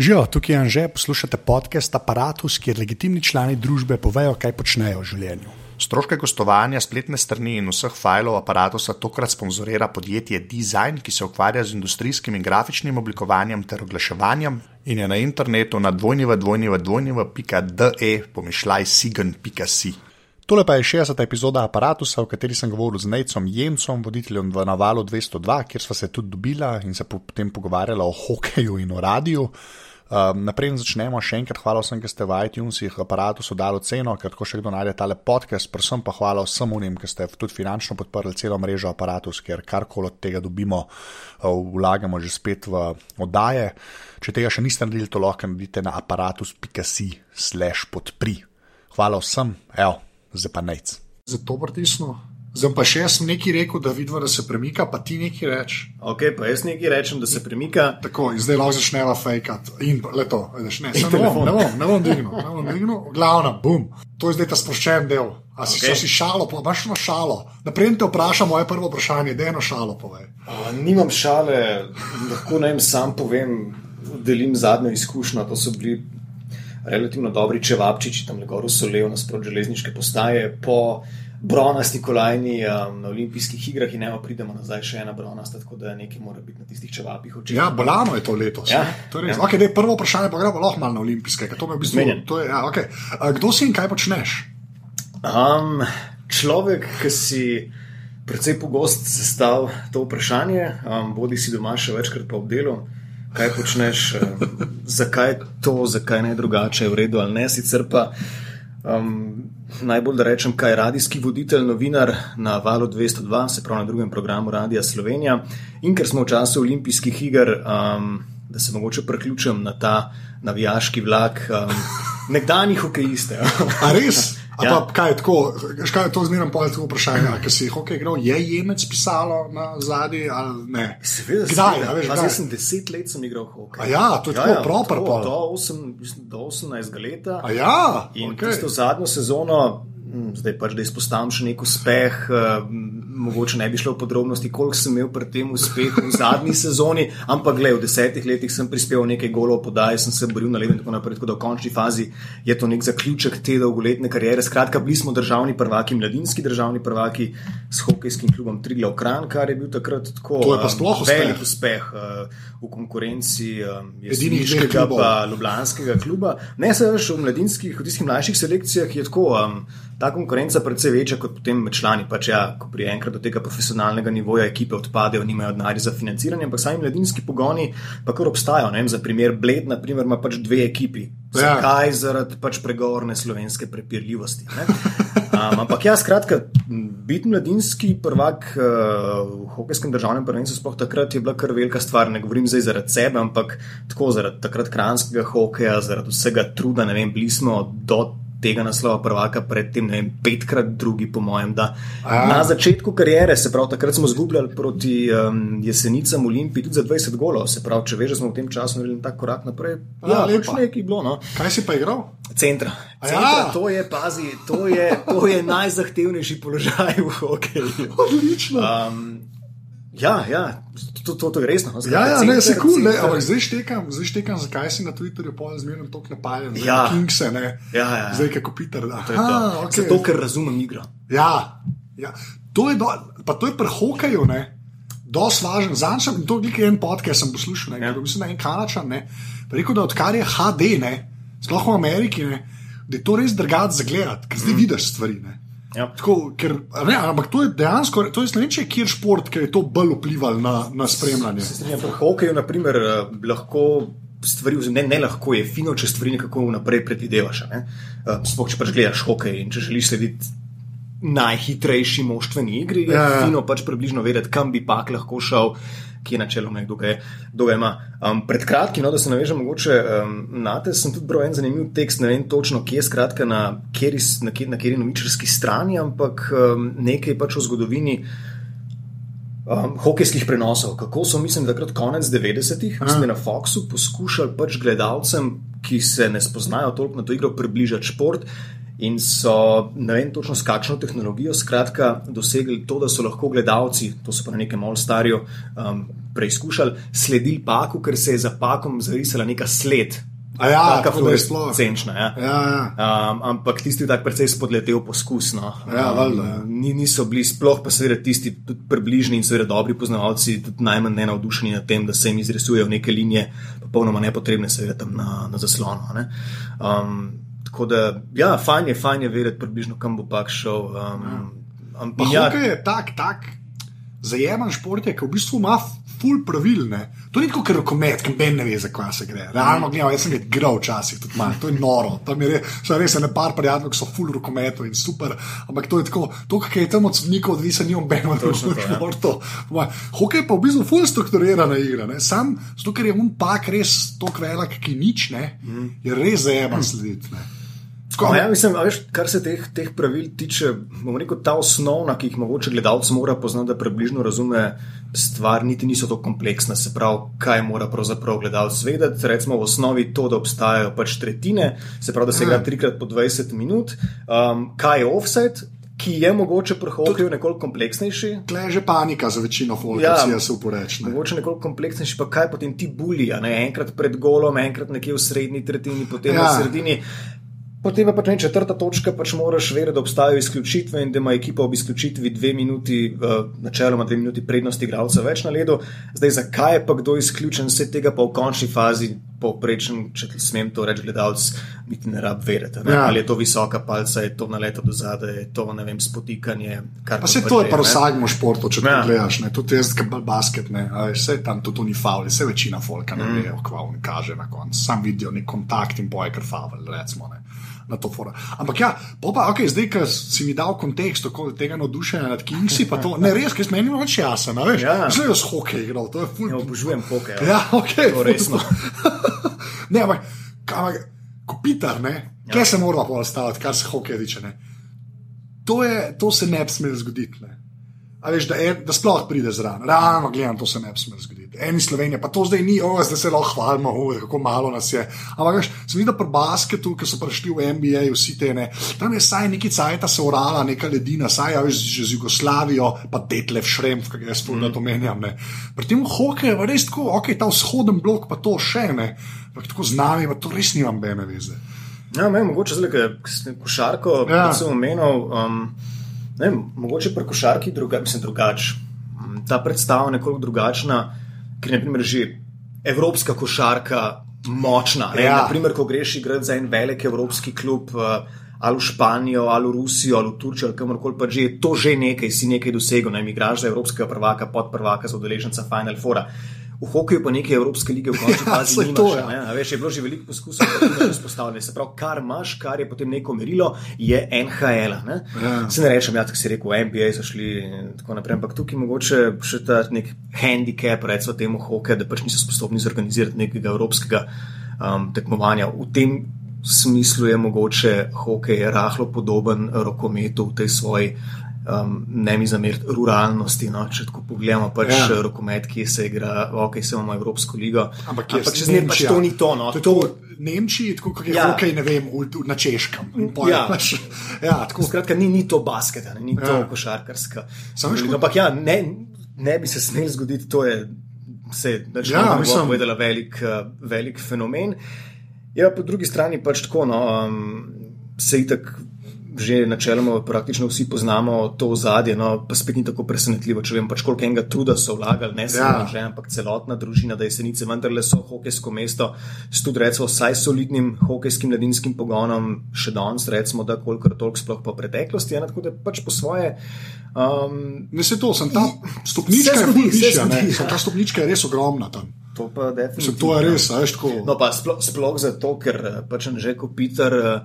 Živijo, tukaj je Anže, poslušate podcast Apparatus, kjer legitimni člani družbe povejo, kaj počnejo v življenju. Stroške gostovanja, spletne strani in vseh filev aparata tokrat sponzorira podjetje Design, ki se ukvarja z industrijskim in grafičnim oblikovanjem ter oglaševanjem in je na internetu na dvojnjeva.de pomišljaj sigen.si. Tole pa je 60. epizoda aparata, v kateri sem govoril z Necom Jemcom, voditeljem v Navalu 202, kjer sva se tudi dobila in se potem pogovarjala o hokeju in o radiju. Um, naprej začnemo, še enkrat hvala vsem, ki ste v iTunesih aparatu dali ceno, ker tako še kdo najde tale podcast, predvsem pa hvala vsem unim, ki ste tudi finančno podprli celo mrežo aparatus, ker karkoli od tega dobimo, uh, vlagamo že spet v oddaje. Če tega še niste naredili, to lahko naredite na aparatus.si/slash podpri. Hvala vsem, evo, zdaj pa nec. Zato pritisnemo. Zdaj pa še jaz nekaj rekel, da vidiš, da se premika, pa ti nekaj rečeš. Ok, pa jaz nekaj rečem, da se premika. Tako, zdaj lahko začneva fejkat. In leto, veš, ne, ne, bom, ne bom, ne bom dignil, ne bom dignil, glavna, bum. To je zdaj ta sproščen del. A si, okay. si šalo, pa imaš eno šalo. Naprej te vprašam, moje prvo vprašanje, da eno šalo povej. A, nimam šale, lahko naj sam povem, delim zadnjo izkušnjo. To so bili relativno dobri čevapčiči, tam le gor so levo nasprot železniške postaje. Po, bronasti kolajni um, na olimpijskih igrah in ne pridemo nazaj še ena bronasta, tako da nekaj mora biti na tistih čevapih. Ja, bolano je to letos. Ja, to res. Ja. Okay, dej, prvo vprašanje pa gremo lahko malo na olimpijske. To me v bistvu, je, ja, okay. Kdo si in kaj počneš? Um, človek, ki si. Predvsej pogost sestav to vprašanje, um, bodi si doma še večkrat po obdelu, kaj počneš, um, zakaj to, zakaj ne drugače, je v redu ali ne. Sicer pa um, najbolj da rečem, kaj radijski voditelj, novinar na valu 202, se pravi na drugem programu Radia Slovenija. In ker smo v času olimpijskih iger, um, da se mogoče priključim na ta navijaški vlak, um, nekdanji hokejiste. A res? Ja. Pa, kaj je tako, kaj je to zmerno povedati vprašanje, ker si hokej igral, je jemec pisalo na zadnji ali ne? Seveda, kdaj, ja, veš, kdaj? Jaz sem deset let sem igral hokej. A ja, to je ja, tako ja, proper. Do, do, 8, do 18 let. A ja, in okay. tisto zadnjo sezono zdaj pač, da izpostavim še nek uspeh, uh, mogoče ne bi šlo v podrobnosti, koliko sem imel pri tem uspehu v zadnji sezoni, ampak gledaj, v desetih letih sem prispeval nekaj golov, podaj sem se boril na ledu in tako naprej. Tako da v končni fazi je to nek zaključek te dolgoletne kariere. Skratka, bili smo državni prvaki, mladinski državni prvaki s hokejskim klubom Triglav Kran, kar je bil takrat tako um, velik uspeh uh, v konkurenci um, jeseniškega pa ljubljanskega kluba. Ne, se veš, v mladinskih, v tistih mlajših selekcijah je tako. Um, ta konkurenca precej večja kot potem med člani. Pač ja, ko pri enkrat do tega profesionalnega nivoja ekipe odpadejo, nimajo denarja za financiranje, ampak sami mladinski pogoni pa kar obstajajo. Za primer, Bled naprimer, ima pač dve ekipi. Ja. Zakaj? Ja. Zaradi pač pregovorne slovenske prepirljivosti. Um, ampak ja, skratka, biti mladinski prvak uh, v hokejskem državnem prvenstvu, sploh takrat je bila kar velika stvar. Ne govorim zdaj zaradi sebe, ampak tako zaradi takrat kranskega hokeja, zaradi vsega truda, ne vem, bili smo do tega naslova prvaka, predtem ne vem, petkrat drugi, po mojem. Na začetku karijere, se pravi, takrat smo zgubljali proti um, jesenicam Olimpiji tudi za 20 golov, se pravi, če veš, da smo v tem času naredili tak korak naprej. Ja, pač lepo je bilo. No. Kaj si pa igral? Centra. Centra ja. to, je, pazi, to, je, to je najzahtevnejši položaj v hokeju. Odlično. Um, Ja, ja, to, to, to je resno. No, ja, ja, ne, se kul, cool, ampak zdaj štekam, zdaj štekam, zakaj si na Twitterju pol zmerno tako napaljen. Ja, Kingse, ne. Ja, ja. Zdaj, kako Peter. Da. To je to. Okay. Zato, ker razumem igro. Ja, ja. To je, do, pa to je pri hokeju, ne. Dost važen. Zanj sem to glikal en podcast, sem poslušal, ne. Ja. Mislim, da je en kanačan, ne. Rekel, da odkar je HD, ne. Sploh v Ameriki, ne. Da je to res drugače za gledati, ker zdaj mm. vidiš stvari, ne. Ja. Tako, ker, ne, ampak to je dejansko, to je ne vem, kjer šport, ki je to bolj vplival na, na spremljanje. Pri hokeju, na primer, eh, lahko stvari, ne, ne lahko je fino, če stvari nekako vnaprej predvidevaš. Ne? Eh, sploh če pač gledaš hokej in če želiš slediti najhitrejši moštveni igri, je ja, ja. fino pač približno vedeti, kam bi pak lahko šel ki je načeloma nekdo, ki ga ima. Um, pred kratkim, no, da se navežem mogoče um, na te, sem tudi bral en zanimiv tekst, ne vem točno, kje je skratka na kateri na kjer, na kjer novičarski strani, ampak um, nekaj pač o zgodovini. Um, hokejskih prenosov, kako so, mislim, da takrat konec 90-ih, mislim, na Foxu poskušali pač gledalcem, ki se ne spoznajo toliko na to igro, približati šport in so ne vem točno s kakšno tehnologijo, skratka, dosegli to, da so lahko gledalci, to so pa na nekem malo starju, um, preizkušali, sledili paku, ker se je za pakom zarisala neka sled. Ja, tako je sploh. Cenčna, ja. Ja, ja. Um, ampak tisti je tako precej spodletel poskusno. Ja, valjda, ja. Ni, niso bili, sploh pa seveda tisti tudi približni in seveda dobri poznavalci, tudi najmanj ne navdušeni nad tem, da se jim izrisujejo neke linije, popolnoma nepotrebne, seveda tam na, na zaslonu. ne. Um, tako da, ja, fajn je, fajn je vedeti približno, kam bo pak šel. Um, in ja. hokej je tak, tak zajeman šport, je, ki v bistvu ima ful pravil. Ne? To ni tako, ker rokomet, ki ben ne ve, zakaj se gre. Realno gledano, jaz sem ga igral včasih tudi malo, to je noro. Tam je res, res ne par prijateljev, ki so ful rokometov in super. Ampak to je tako, to, kar je tam od sodnikov, odvisen, ni obeno na Točno to, ja. športu. Ma, Hokej pa v bistvu ful strukturirana igra. Ne? Sam, zato ker je un pak res tako velik, ki nič ne, je res zajeman slediti. Ne. Tako, No, ja, mislim, veš, kar se teh, teh pravil tiče, bomo rekel, ta osnovna, ki jih mogoče gledalec mora poznati, da približno razume stvar, niti niso tako kompleksne. Se pravi, kaj mora pravzaprav gledalec vedeti. Recimo v osnovi to, da obstajajo pač tretjine, se pravi, da se igra trikrat po 20 minut, um, kaj je offset. Ki je mogoče pri hokeju nekoliko kompleksnejši, Tle je že panika za večino folka, Ja. si jaz uporečem. mogoče nekoliko kompleksnejši, pa kaj potem ti bulija, ne? enkrat pred golom, enkrat nekje v srednji tretjini, potem ja. V sredini. Potem pa pač ne, četrta točka, pač moraš vedeti, da obstajajo izključitve in da ima ekipa ob izključitvi dve minuti, uh, načeloma dve minuti prednosti igralca več na ledu. Zdaj, zakaj je pa kdo izključen, vse tega pa v končni fazi, povprečen, če smem to reči, gledalec, niti ne rab vedeti. Ne? Ja. Ali je to visoka palca, je to naleto do zadaj, je to ne vem, spotikanje. Pa se pač to je je, pa ne. vsakmu športu, če Ja. gledaš. Ne? Tudi jaz, ki bolj basket, ne, vse tam tudi ni faul, vse večina folka ne ve, mm. kva on kaže na koncu. Sam vidijo nek kontakt in boje, ker faul, recimo. Ne. Na to fora. Ampak ja, pa, okay, zdaj, ko si mi dal kontekst tega navdušenja nad Kingsi, pa to ne res, ker meni več jasen, veš. Ja. Zdaj jaz hokej igral, to je ful. Ja, obožujem hokej. Ja, ok. To resno. ne, ampak, ampak kopitar, ne, ja. kje se mora pa staviti, kar se hokeja tiče. ne. To, je, to se ne bi smelo zgoditi. Ne. A veš, da, en, da sploh pride zraven. Realno gledam, to se ne bi smelo zgoditi. Eni Slovenije, pa to zdaj ni, oh, zdaj se lahko hvalimo, oh, kako malo nas je. Ampak veš, sem videl pri basketu, ki so prišli v NBA, vsi te ne. Tam je saj neki cajt, se urala, neka ledina, saj ja, veš, že z Jugoslavijo, pa Detlef Šremf, ki ga jaz spomnim, da to menjam. Ne. Pri tem hokeju je res tako, ok, ta vzhoden blok, pa to še ne. Ampak tako z nami, pa to res nimam bene veze. Ja, meni mogoče zelo, ker sem košarko Ja. ja. sem omenil. Um, ne mogoče pri košarki druga, mislim, drugač. Mm, Ta predstava je nekoliko drugačna, ker je že evropska košarka močna. Ne? Ja. Naprimer, ko greš igrati za en velik evropski klub. Uh, Ali v Španijo, ali v Rusijo, ali v Turčijo, ali kamorkoli pa že, je to že nekaj, si nekaj dosegel, naj igraš za evropskega prvaka, podprvaka, za udeleženca Final Fora. V hokeju pa nekaj Evropske lige v končni Ja, fazi nimaš. to, ja. ne. Veš, je bilo že veliko poskusov, da to vzpostavljanje. Se pravi, kar imaš, kar je potem neko merilo, je NHL. Ne? Ja. Se ne rečem, ja, tako si rekel, NBA so šli in tako naprej, ampak tukaj mogoče še ta nek handicap, recimo temu hokeja, da pač niso sposobni zorganizirati nekega evropskega um, tekmovanja. V tem smislu je mogoče hokej rahlo podoben rokometu v tej svoji. Um, ne mi zameriti ruralnosti. No? Če tako pogledamo, pač Ja. ja. rokomet, ki se igra, ok, se imamo Evropsko ligo. Ampak, je ampak če zdaj pač to ni to. No? To je to v Nemčiji, tako kot je ja. Ja. hokej, ne vem, v, v, na češkem. Je Ja. pač- ja, tako Skratka, ni, ni to basket, ne, ni ja. to Ja. košarkarska. Veš, Ampak ja, ne, ne bi se smel zgoditi, to je se, da če Ja, ja, mislim- bo povedala velik, eh, velik fenomen. Je pa po drugi strani pač tako, no, um, se itak. Že načeloma praktično vsi poznamo to ozadje, no, pa spet ni tako presenetljivo, če vem, pač koliko enega truda so vlagali, ne samo Ja. že, ampak celotna družina, da jesenice vendarle so hokejsko mesto, s tudi recimo vsaj solidnim hokejskim mladinskim pogonom, še danes recimo, da kolikor toliko sploh po preteklosti, ja, tako da pač po svoje. Um, Ne se to, sem ta stopnička Se je zgodi, se višja, zgodi, ne. ja. Ta stopnička je res ogromna tam. to pa Mislim, definitivno. to je res, veš, tako. No, pa sploh, sploh zato, ker eh, pač že kot Peter.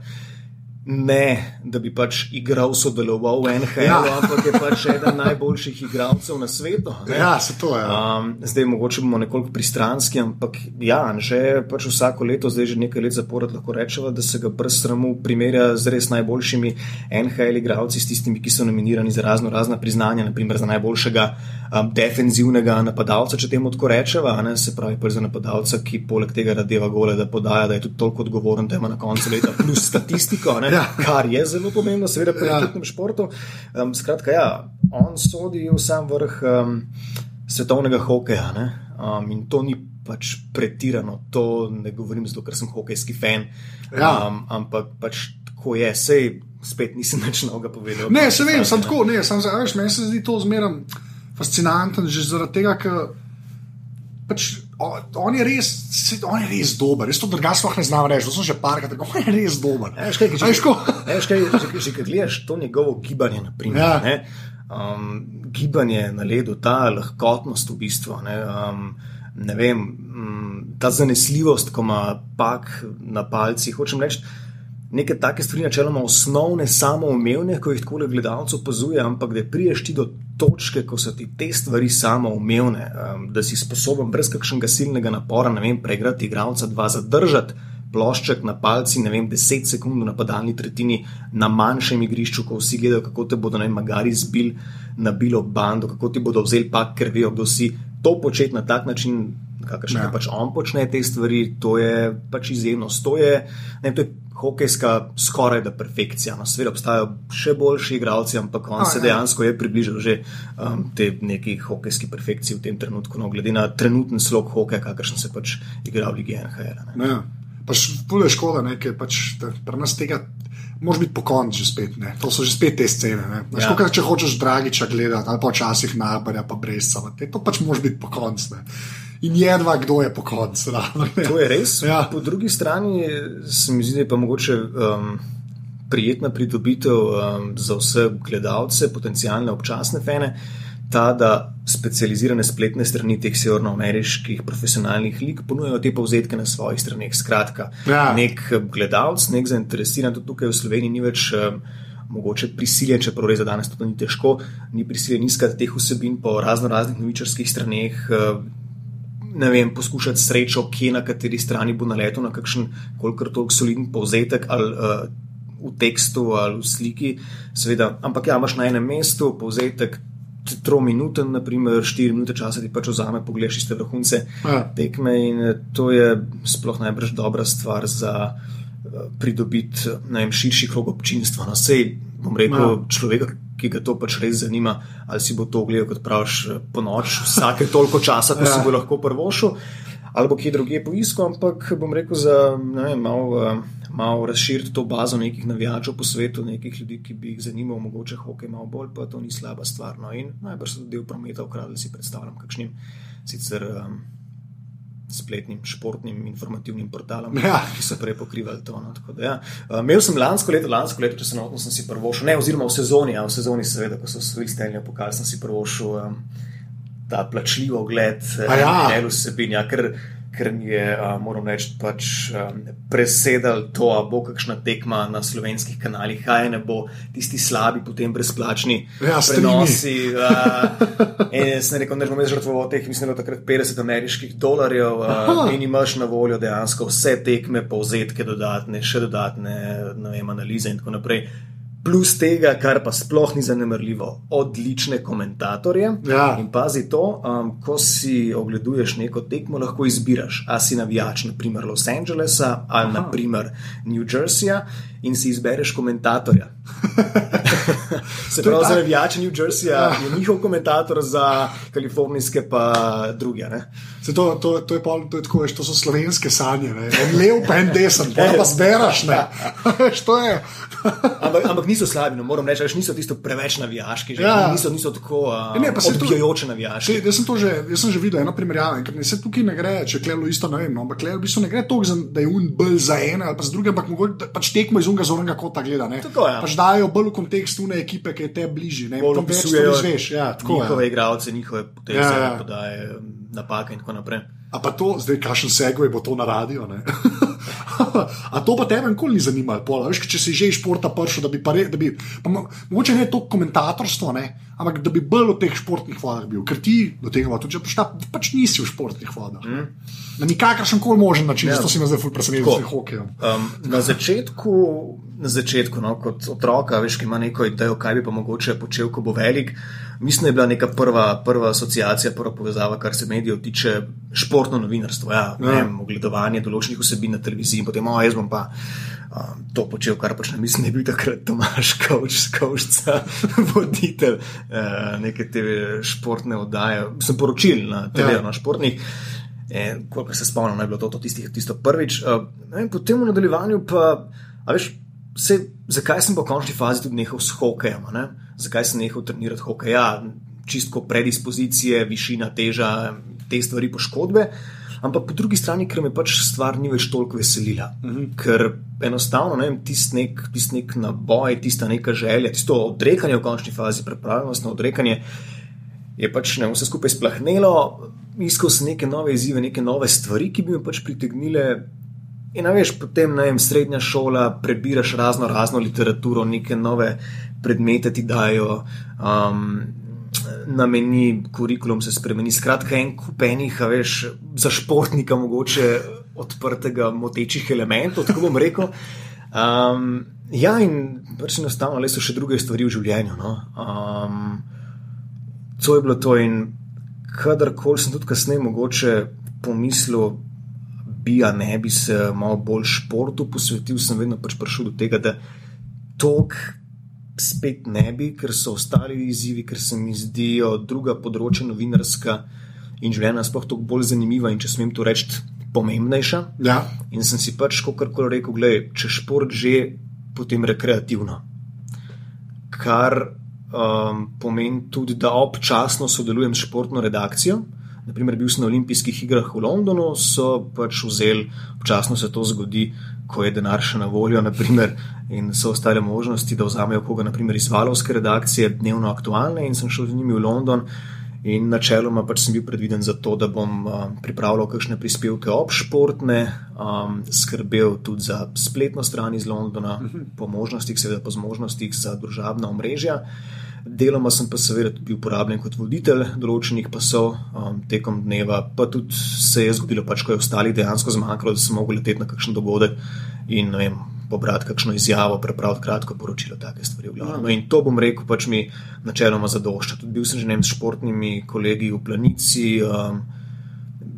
Ne, da bi pač igral, sodeloval v NHL, Ja. ja. ampak je pač eden najboljših igralcev na svetu. ne. Ja, se to je. Um, zdaj, mogoče bomo nekoliko pristranski, ampak ja, že pač vsako leto, zdaj že nekaj let zapored, lahko rečemo, da se ga brez sramu primerja z res najboljšimi NHL igralci, s tistimi, ki so nominirani za razno razna priznanja, naprimer za najboljšega um, defenzivnega napadalca, če temu tako rečemo, ne, se pravi, pač za napadalca, ki poleg tega radeva gole, da podaja, da je tudi toliko odgovoren, da ima na koncu leta plus statistiko. Ne, ja. kar je zelo pomembno, seveda, pri ja. tem športu. Um, skratka, ja, on sodi v sam vrh um, svetovnega hokeja um, in to ni pač pretirano. To ne govorim zato, ker sem hokejski fan, ja. um, ampak pač tako je, sej spet nisem več mnogo povedal. Ne, se vem, sem tako, ne, sem se, veš, meni se zdi to zmeraj fascinantno, že zaradi tega, ker pač. On je, res, on je res dober, res to drugače sploh ne znam reči. Zelo že parkrat, tako on je res dober. Če že gledaš to njegovo gibanje, naprimer, ja. ne, um, gibanje na ledu, ta lahkotnost v bistvu. Ne, um, ne vem, um, ta zanesljivost, ko ima pak na palcih. Hočem reči, neke take stvari, načeloma osnovne, samoumevne, ko jih tako le gledalcev opazuje, ampak da priješ ti do točke, ko so ti te stvari samoumevne, um, da si sposoben brez kakšnega silnega napora, ne vem, pregrati igralca, dva zadržati. Plošček na palci, ne vem, 10 sekund na padalni tretjini, na manjšem igrišču, ko vsi gledajo, kako te bodo naj magari zbil na bilo bando, kako ti bodo vzeli pak, ker vejo, kdo si. To početi na tak način, kakršne ja. pač on počne te stvari, to je pač izjemno. To je, ne, to je hokejska skoraj da perfekcija. No, Sveda obstajajo še boljši igralci, ampak on A, se ja. dejansko je približal že um, te neki hokejski perfekciji v tem trenutku, no, glede na trenutni slog hokeja, kakršen se pač igra v Ligi NHL. Ja, pač pule škoda, ker pač pri nas tega. Mož biti pokončen, že spet. Ne. To so že spet te scene. Ja. Kaj, če hočeš Dragiča gledati, ali pa včasih Nabarja, pa Brezca, to pač mož biti pokončen in jedva, kdo je po koncu. To je res. Ja. Po drugi strani se mi zdi, da je pa mogoče um, prijetna pridobitev um, za vse gledalce, potencijalne občasne fene. Ta, da specializirane spletne strani teh severnoameriških profesionalnih lig ponujajo te povzetke na svojih straneh. Skratka, ja. nek gledalec, nek zainteresiran, tudi tukaj v Sloveniji, ni več um, mogoče prisiljen, čeprav res za danes to ni težko, ni prisiljen iskati teh vsebin po razno raznih novičarskih straneh. Ne vem, poskušati srečo, kje na kateri strani bo naletel na kakšen, kolikor toliko soliden povzetek ali uh, v tekstu ali v sliki. Seveda, ampak ja, imaš na enem mestu povzetek. Tro minuten, naprimer, štiri minute časa ti pač vzame, pogledaš iste vrhunce ja. tekme in eh, to je sploh najbrž dobra stvar za uh, pridobiti širši krog občinstva. No, sej, bom rekel, ja. človeka, ki ga to pač res zanima, ali si bo to ogledal, kot praviš, po noč, vsake toliko časa, ko ja. si bo lahko prvošil, ali bo kje drugje poiskal. Ampak bom rekel, za vem, malo, malo razširiti to bazo nekih navijačev po svetu, nekih ljudi, ki bi jih zanimal, mogoče hokej malo bolj, pa to ni slaba stvar. No. In najbrž so tudi del prometa ukradli, si predstavljam, kakšnim sicer. Um, spletnim športnim informativnim portalom, ja. ki so prej pokrivali to. No, da, ja. uh, imel sem lansko leto, lansko leto, če se naučil, sem si prvo šel, ne, oziroma v sezoni, ja, v sezoni, seveda, ko so svoj stelje pokazali, sem si prvo šel um, ta plačljiv ogled, eh, ja. ne vsebin, ja, ker ker je, uh, moram reči, pač, um, presedal to, da bo kakšna tekma na slovenskih kanalih, kaj ne bo tisti slabi, potem brezplačni ja, prenosi. Uh, jaz sem rekel, da bom jaz žrtvoval teh, mislim, da takrat 50 ameriških dolarjev uh, in imaš na voljo dejansko vse tekme, povzetke, dodatne, še dodatne vem, analize in tako naprej plus tega, kar pa sploh ni zanemrljivo, odlične komentatorje. Ja. In pazi to, um, ko si ogleduješ neko tekmo, lahko izbiraš, a si navijač, naprimer Los Angelesa ali Aha. naprimer New Jerseyja in si izbereš komentatorja. Se pravi, za navijače New Jerseyja ja. je njihov komentator, za kalifornijske pa druge. To, to, to, je pol, to, je tako, to so slovenske sanje, ne? en lev, pa en desen, pa pa zberaš. ampak, ampak niso slabi, no, moram reči, niso tisto preveč navijaški, ja. niso, niso tako uh, odbijajoče navijaški. Te, jaz, sem že, jaz sem že videl eno primerjavo, ker se tukaj ne gre, če klelo isto, ne vem, no, ampak klelo v bistvu ne gre toliko, da je un bolj za ene ali pa za druge, ampak mogoče pač tekmo iz unga zornega kota gleda. Tako, ja. Pač dajo bolj v kontekst une ekipe, ki je te bližje. Bolj opisujejo, veš, ja, tako, njihove ja. igralce, njihove poteze, ja, ja. podaje, napake in tako naprej. A pa to, zdaj, kakšen segway bo to na radio? A to pa tebe nikoli ni zanimalo, veš, če si že iz športa prišel, da bi pa rekel, mogoče ne to komentatorstvo, ne, ampak da bi bolj v teh športnih vodah bil, ker ti do tega tudi prišta, pač nisi v športnih vodah. Mm. Na nikakršen koli možen način, ja. zato si me zdaj presenetil s hokejem. Um, na začetku, na začetku no, kot otroka, veš, ki ima neko idejo, kaj bi pa mogoče počel, ko bo velik mislim, da je bila neka prva, prva asociacija, prva povezava, kar se medijev tiče, športno novinarstvo, ja, ja. Vem, ogledovanje določenih vsebin na televiziji in potem, oh, jaz bom pa. Um, to počel, kar ne mislim, da je bil takrat Tomaš Kavč, Kavčca, voditelj uh, neke te športne oddaje. Sem poročil na TV, ja. na športnih. Koliko se spomnim, je bilo to, to tisti, tisto prvič. Uh, vem, potem v nadaljevanju pa, veš, se, zakaj sem po končni fazi tudi nehal s hokejem? Ne? Zakaj sem nehal trenirati hokej? Ja, čistko predispozicije, višina, teža, te stvari, poškodbe. Ampak po drugi strani, ker me pač stvar ni več toliko veselila. Mm -hmm. Ker enostavno, ne vem, tisti nek, tist nek naboj, tista neka želja, tisto odrekanje v končni fazi, pripravljenost na odrekanje, je pač ne vse skupaj splahnelo. Iskal sem neke nove izzive, neke nove stvari, ki bi me pač pritegnile In veš, potem na enem srednja šola prebiraš razno razno literaturo, neke nove predmete ti dajo, um, na meni kurikulum se spremeni. Skratka, en kupenih, veš, za športnika mogoče odprtega, motečih elementov, tako bom rekel. Um, ja, in pač enostavno, le so še druge stvari v življenju. No? Um, to je bilo to, in kadarkoli sem tudi kasneje mogoče pomislil bi, a ne bi se malo bolj športu posvetil, sem vedno pač prišel do tega, da tok spet ne bi, ker so ostali izzivi, ker se mi zdijo druga področja novinarska in življenja sploh toliko bolj zanimiva in če smem to reči, pomembnejša. Ja. In sem si pač kot kar rekel, gledaj, če šport že, potem rekreativno. Kar um, pomeni tudi, da občasno sodelujem s športno redakcijo. Naprimer, bil sem na olimpijskih igrah v Londonu, so pač vzeli, občasno se to zgodi, ko je denar še na voljo, naprimer, in so ostale možnosti, da vzamejo koga naprimer, iz valovske redakcije, dnevno aktualne, in sem šel z njimi v London. In načeloma pač sem bil predviden za to, da bom um, pripravljal kakšne prispevke ob športne, um, skrbel tudi za spletno stran iz Londona, po možnostih, seveda po zmožnostih za družabna omrežja. Deloma sem pa seveda tudi uporabljen kot voditelj določenih pasov um, tekom dneva, pa tudi se je zgodilo, pač, ko je ostalih dejansko zmanjkalo, da sem mogel leteti na kakšen dogodek in vem, pobrati kakšno izjavo, prepraviti kratko poročilo, take stvari. No, in to bom rekel, pač mi načeloma zadošča. Tudi bil sem že ne vem, s športnimi kolegi v Planici. Um,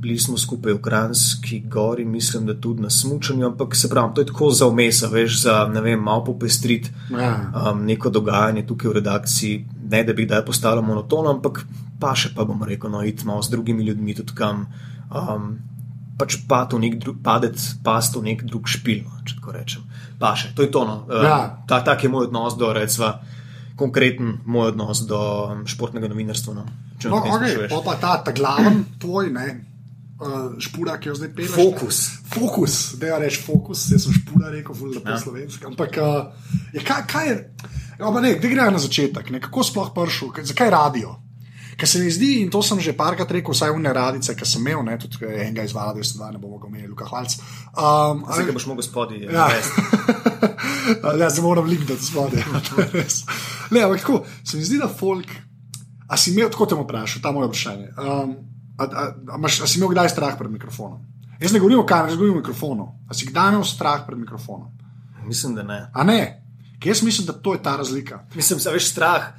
bili smo skupaj v Kranski gori, mislim, da tudi na smutnju, ampak se pravi, to je tako za umesa, veš, za ne vem, malo popestriti ja. um, neko dogajanje tukaj v redakciji. Ne da bi kdaj postalo monotono, ampak pa še pa bom rekel, no, iti malo z drugimi ljudmi tudi kam. Um, pač pa to nek drug, padec, past v nek drug špil, no, če tako rečem. Pa še, to je to. No. Um, ja. ta, tak je moj odnos do, recimo, konkreten moj odnos do um, športnega novinarstva. No. No, okay, pa ta, ta glaven tvoj, ne, uh, špura, ki jo zdaj peleš. Fokus. Ne? Fokus, da je reč fokus, jaz sem špura rekel, zelo lepo ja. slovenski. Ampak uh, je, kaj, kaj je, ja, ne, kde gre na začetek, ne? kako sploh pršel, zakaj radio? Ker se mi zdi, in to sem že parkrat rekel, vsaj v neradice, ki sem imel, ne, tudi enega izvala, da se dva ne bomo imeli, Luka Hvalc. Um, Zdaj, ki boš mogel spodaj. Ja, ja zdaj moram linkati spodaj. ne, ampak tako, se mi zdi, da folk, a si imel, tako te bom vprašal, ta moje vprašanje. Um, A, a, a, a si imel kdaj strah pred mikrofonom? Jaz ne govorim o kamerah, jaz govorim o mikrofonu. A si kdaj imel strah pred mikrofonom? Mislim, da ne. A ne? Ker jaz mislim, da to je ta razlika. Mislim, da veš strah.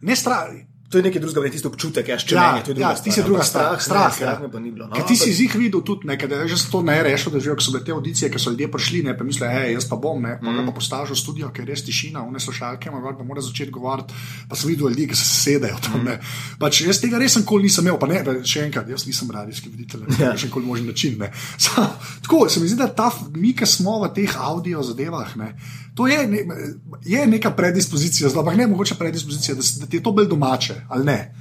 Ne strah. To je nekaj drugega, ne tisto občutek, ja, če ja, je ja, ti si druga strah. Strah, strah ja. ni bilo. No, ti si jih videl tudi nekaj, da je že to ne rešilo, da so bile te audicije, ki so ljudje prišli, ne pa mislijo, hej, jaz pa bom, ne, mm. pa postaviš v studio, ker je res tišina, vne slušalke, ima pa mora začeti govoriti, pa sem videl ljudi, ki se sedejo tam. Mm. Pač, jaz tega res nikoli nisem imel, pa ne, še enkrat, jaz nisem radijski voditelj, ja. še nikoli možen način. Sa, tako se mi zdi, da ta, mi, ki smo v teh audio zadevah, ne, To je, ne, je neka predispozicija, zelo, ampak ne mogoče predispozicija, da, da ti je to bolj domače ali ne.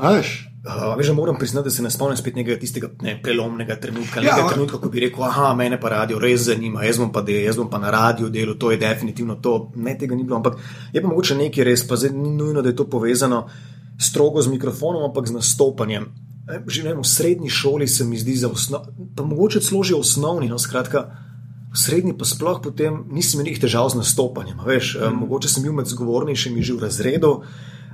Veš? Uh, že moram priznati, da se ne spomnim spet nekega tistega ne, prelomnega trenutka, ja, nekega trenutka, ko bi rekel: ah, mene pa radio res zanima, jaz bom pa, de, jaz bom pa na radio delo, to je definitivno to. Ne, tega ni bilo, ampak je pa mogoče nekaj res, pa zdaj ni nujno, da je to povezano strogo z mikrofonom, ampak z nastopanjem. Že vem, v srednji šoli se mi zdi za osnovno, pa mogoče celo že osnovni, no skratka. V srednji pa sploh potem nisem imel težav z nastopanjem. Veš, mm. Mogoče sem bil med zgovornejšimi že v razredu,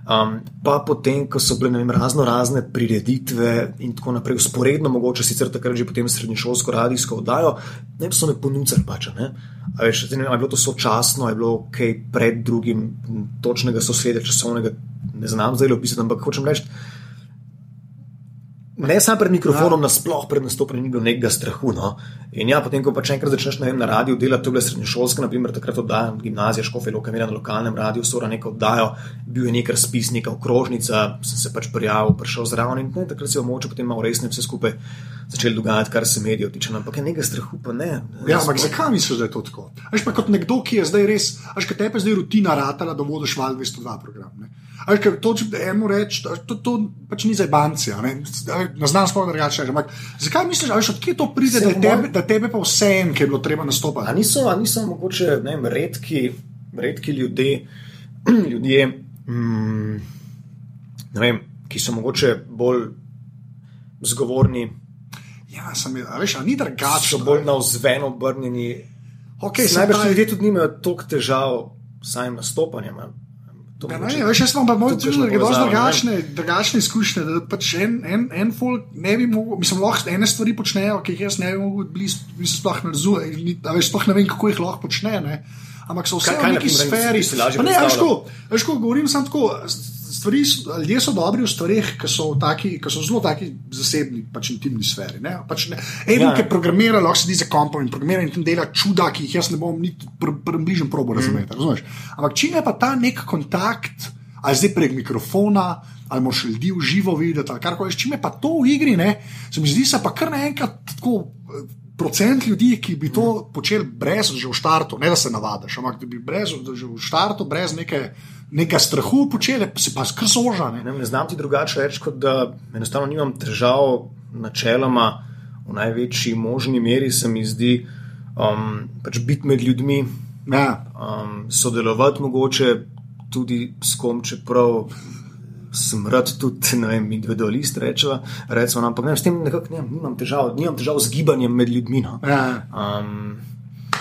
Um, pa potem, ko so bile vem, razno razne prireditve in tako naprej, usporedno, mogoče sicer takrat že potem srednješolsko radijsko oddajo, ne so me ponudili pač. Veš, ne vem, je bilo to sočasno, je bilo kaj pred drugim, točnega sosledja časovnega, ne znam zdaj opisati, ampak hočem reči. Ne samo pred mikrofonom, ja. nasplošno pred nastopom ni bilo nekega strahu. No? In ja, potem, ko pa če enkrat začneš vem, na radiju delati, to je bilo srednješolsko, naprimer, takrat oddajam gimnazija, škofe, lokamira na lokalnem radiju, so ura nekaj oddajo, bil je nek razpis, neka okrožnica, sem se pač prijavil, prišel zraven in ne, takrat se je moče potem malo resneje vse skupaj začeli dogajati, kar se medijev tiče. Ampak je nekaj strahu, pa ne. Ja, ampak zakaj misliš, da je to tako? Až pa kot nekdo, ki je zdaj res, až kaj tepe zdaj rutina ratala, da vodiš val 202 program. Ne? Ali ker to, če eno reči, to, to pač ni za banke, na znam sploh drugače. Zakaj misliš, da je to pride, da tebe, da tebe pa vse en, ki je bilo treba nastopati? Ali niso, niso mogoče vem, redki, redki ljudje, ljudje mm, vem, ki so mogoče bolj zgovorni. Ja, sem jih, veš, ni drugače. So bolj na vzven obrnjeni. Okay, Najbrž ljudje tudi nimajo toliko težav s samim nastopanjem. Ja, ne, veš, jaz imam pa moj čutil, da je dosti drugačne, drugačne izkušnje. Da pač en, en, en folk ne bi mogel, mislim, lahko ene stvari počnejo, ki jih jaz ne bi mogel blizu, mislim, sploh ne razumem, veš, sploh ne vem, kako jih lahko počne. Ne. Ampak so vse v neki sferi. Ne, veš, ko govorim, sem tako stvari, ljudje so dobri v stvarih, ki so, taki, ki so zelo taki zasebni, pač intimni sferi. Ne? Pač ne. Eno, ja. ki programira, lahko sedi za kompom in programira in tam dela čuda, ki jih jaz ne bom niti približen pr probo razumeti. Mm. Ampak če je pa ta nek kontakt, ali zdaj prek mikrofona, ali moš ljudi v živo videti, ali kar koli, če je pa to v igri, ne? se mi zdi, da pa kar naenkrat tako. Procent ljudi, ki bi to počeli brez, že v startu, ne da se navadiš, ampak da bi brez, že v startu, brez neke nekaj strahu počele, pa se pa skrzoža. Ne? Ne, ne znam ti drugače reči, kot da enostavno nimam težav, načeloma v največji možni meri se mi zdi um, pač biti med ljudmi, ja. um, sodelovati mogoče tudi s kom, čeprav. Smrt tudi, ne vem, individualist, rečeva, recimo, ampak ne, s tem nekako ne, nimam težav, nimam težav z gibanjem med ljudmi. No. Ja. Um,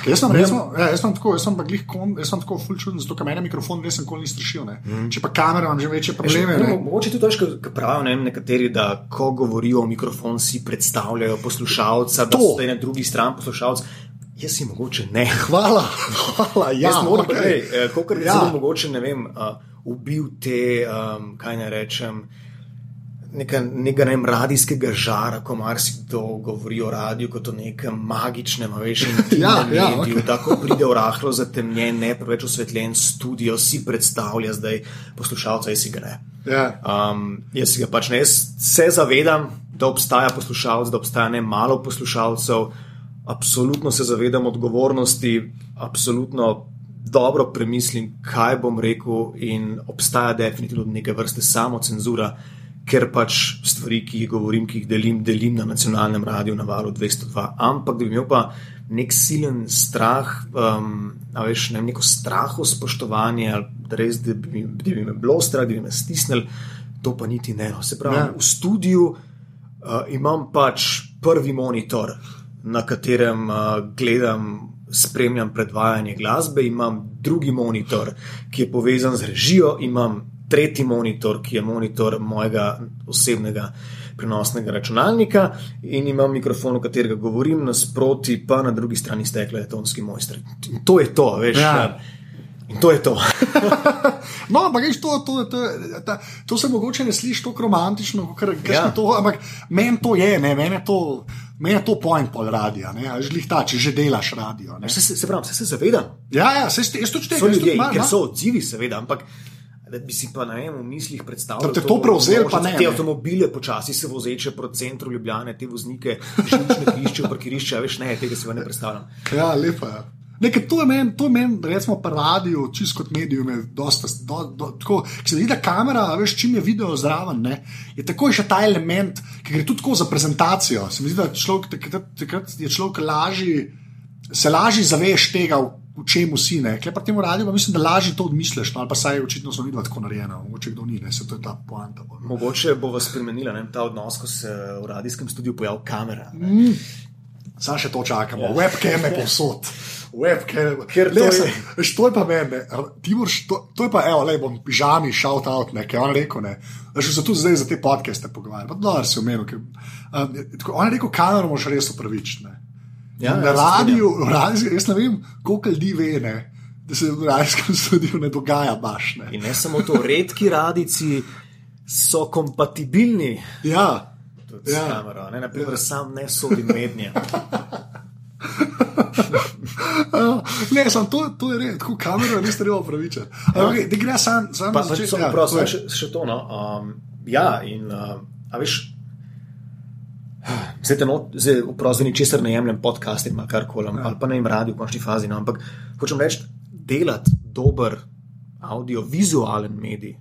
Jaz sem, resno, ja, jaz sem tako, jaz sem pa glih kon, jaz sem tako fulčuden, zato ker meni mikrofon res nikoli ni strašil. Mm. Če pa kamera imam že večje probleme. Ne, mogoče tudi to, kar pravijo ne, nekateri, da ko govorijo o mikrofon, si predstavljajo poslušalca, da so na drugi strani poslušalca. Jaz si mogoče ne. Hvala, hvala. Ja, jaz moram reči, okay. Eh, kot ja. sem mogoče, ne vem, uh, ubil te, um, kaj ne rečem nekega ne radijskega žara, ko marsikdo govori o radiju kot o nekem magičnem, veš, in ja, ja, mediju, okay. tako pride v rahlo zatemnjen, ne preveč osvetljen studio, si predstavlja zdaj poslušalca, jaz si ga ne. Ja. Um, jaz si ga pač ne, jaz se zavedam, da obstaja poslušalec, da obstaja ne malo poslušalcev, absolutno se zavedam odgovornosti, absolutno. Dobro premislim, kaj bom rekel, in obstaja definitivno neke vrste samocenzura, ker pač stvari, ki jih govorim, ki jih delim, delim na nacionalnem radiju na valu 202. Ampak da bi imel pa nek silen strah, um, veš, ne, neko straho spoštovanje, da, res, da, bi, da bi me bilo strah, da bi me stisnili, to pa niti ne. No. Se pravi, ja. v studiu uh, imam pač prvi monitor, na katerem uh, gledam. Spremljam predvajanje glasbe, imam drugi monitor, ki je povezan z režijo, imam tretji monitor, ki je monitor mojega osebnega prenosnega računalnika, in imam mikrofon, v katerega govorim, nasproti pa na drugi strani stekle tonski mojstri. In to je to, veš. Ja. In to je to. no, ampak veš, to, to, to, to, to se mogoče ne sliši tako romantično, kot ja. to, ampak meni to je, ne, meni je to. Meni je to point pol radio, že lih ta, če že delaš radio. Se, se, se, pravi, se, se zavedam. Ja, ja, se, jaz to čutim. So ljudje, ker so odzivi, seveda, ampak da bi si pa na enem v mislih predstavljal, da te to prevzel, pa ne. Te avtomobile počasi se vozeče proti centru Ljubljane, te voznike, jih iščejo, parkirišče, veš, ne, tega si pa ne predstavljam. Ja, lepa je. Ja. Nekaj, to je meni, to je meni, recimo, pa radio, čisto kot medium, je dosta. Do, do, tako, ki se vidi, da kamera, veš, čim je video zraven, ne, je tako še ta element, ki gre tudi tako za prezentacijo. Se mi zdi, da človek, takrat je človek lažji, se lažje zaveš tega, v čemu si. Kaj pa temu radi, pa mislim, da lažje to odmisliš, no, ali pa saj očitno so videti tako narejeno, mogoče kdo ni, ne, se to je ta poanta. No. Mogoče bo vas spremenila ne, ta odnos, ko se v radijskem studiu pojavlja kamera. Mm. Sam še to čakamo, ja. webcam je posod. Webcam, ker le, to, je... to je pa meni, Timur, to, to je pa, evo, le bom pižami, shout out, nekaj on rekel, ne. Že se tu zdaj za te podcaste pogovarjam, pa dobro si omenil. Ker, um, tako, on je rekel, kamero moš res upravičiti. Ja, na radiju, radio, jaz ne vem, koliko ljudi ve, ne, da se v rajskem studiu ne dogaja baš. Ne. In ne samo to, redki radici so kompatibilni. Ja. Ja. Kamero, ne, naprimer, ja. sam ne sodim mednje. ne, sem, to, to je res, tako kamero res treba upravičiti. Okay, da gre sam, sam pa, začet, ja, prosim, še, še to. No. Um, ja, in uh, veš. Zdaj, te not, zdaj vprosti ničesar ne jemljem podcast ali karkoli, ja. ali pa ne jim radi v končni fazi. No, ampak hočem reči, delati dober audio-vizualen medij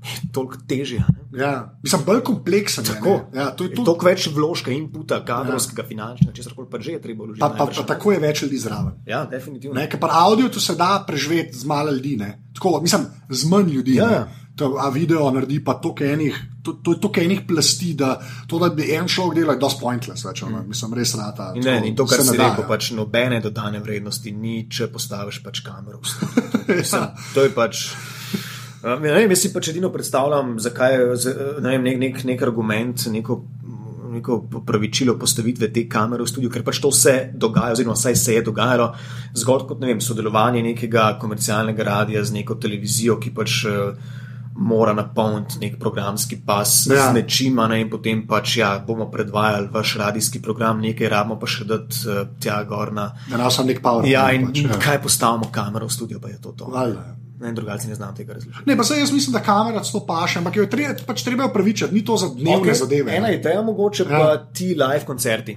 je toliko težje. Ja, mislim, bolj kompleksen. Tako, ja, to je tudi... toliko več vložka, inputa, kadrovskega, ja. finančnega, če se kar pa že je treba vložiti. Pa, pa, pa tako je več ljudi zraven. Ja, definitivno. Ne, ker pa audio tu se da preživeti z malo ljudi, ne. tako, mislim, z manj ljudi. Ja. To, a video naredi pa toliko enih, to, to toliko enih plasti, da to, da bi en človek delal, je dosti pointless, več, mm. mislim, res rata. In, ne, in to, kar se reče, pač nobene dodane vrednosti ni, če postaviš pač kamero. Mislim, ja. To je pač. Uh, ne vem, jaz si pač edino predstavljam, zakaj je ne nek, nek, nek argument, neko, neko pravičilo postavitve te kamere v studiu, ker pač to vse dogaja, oziroma vsaj se je dogajalo zgolj kot vem, sodelovanje nekega komercialnega radia z neko televizijo, ki pač uh, mora napolniti nek programski pas ja. z nečima, ne, in potem pač ja, bomo predvajali vaš radijski program, nekaj rabimo pa še dati uh, tja gor na. Da nas sem nek power. Ja, in pač, ja. kaj postavimo kamero v studio, pa je to to. Valjda. Ne, drugače ne znam tega razložiti. Ne, pa se jaz mislim, da kamera to paše, ampak jo je treba, pač treba upravičiti, ni to za dnevne okay. zadeve. Ena je ta, mogoče ja. pa ti live koncerti.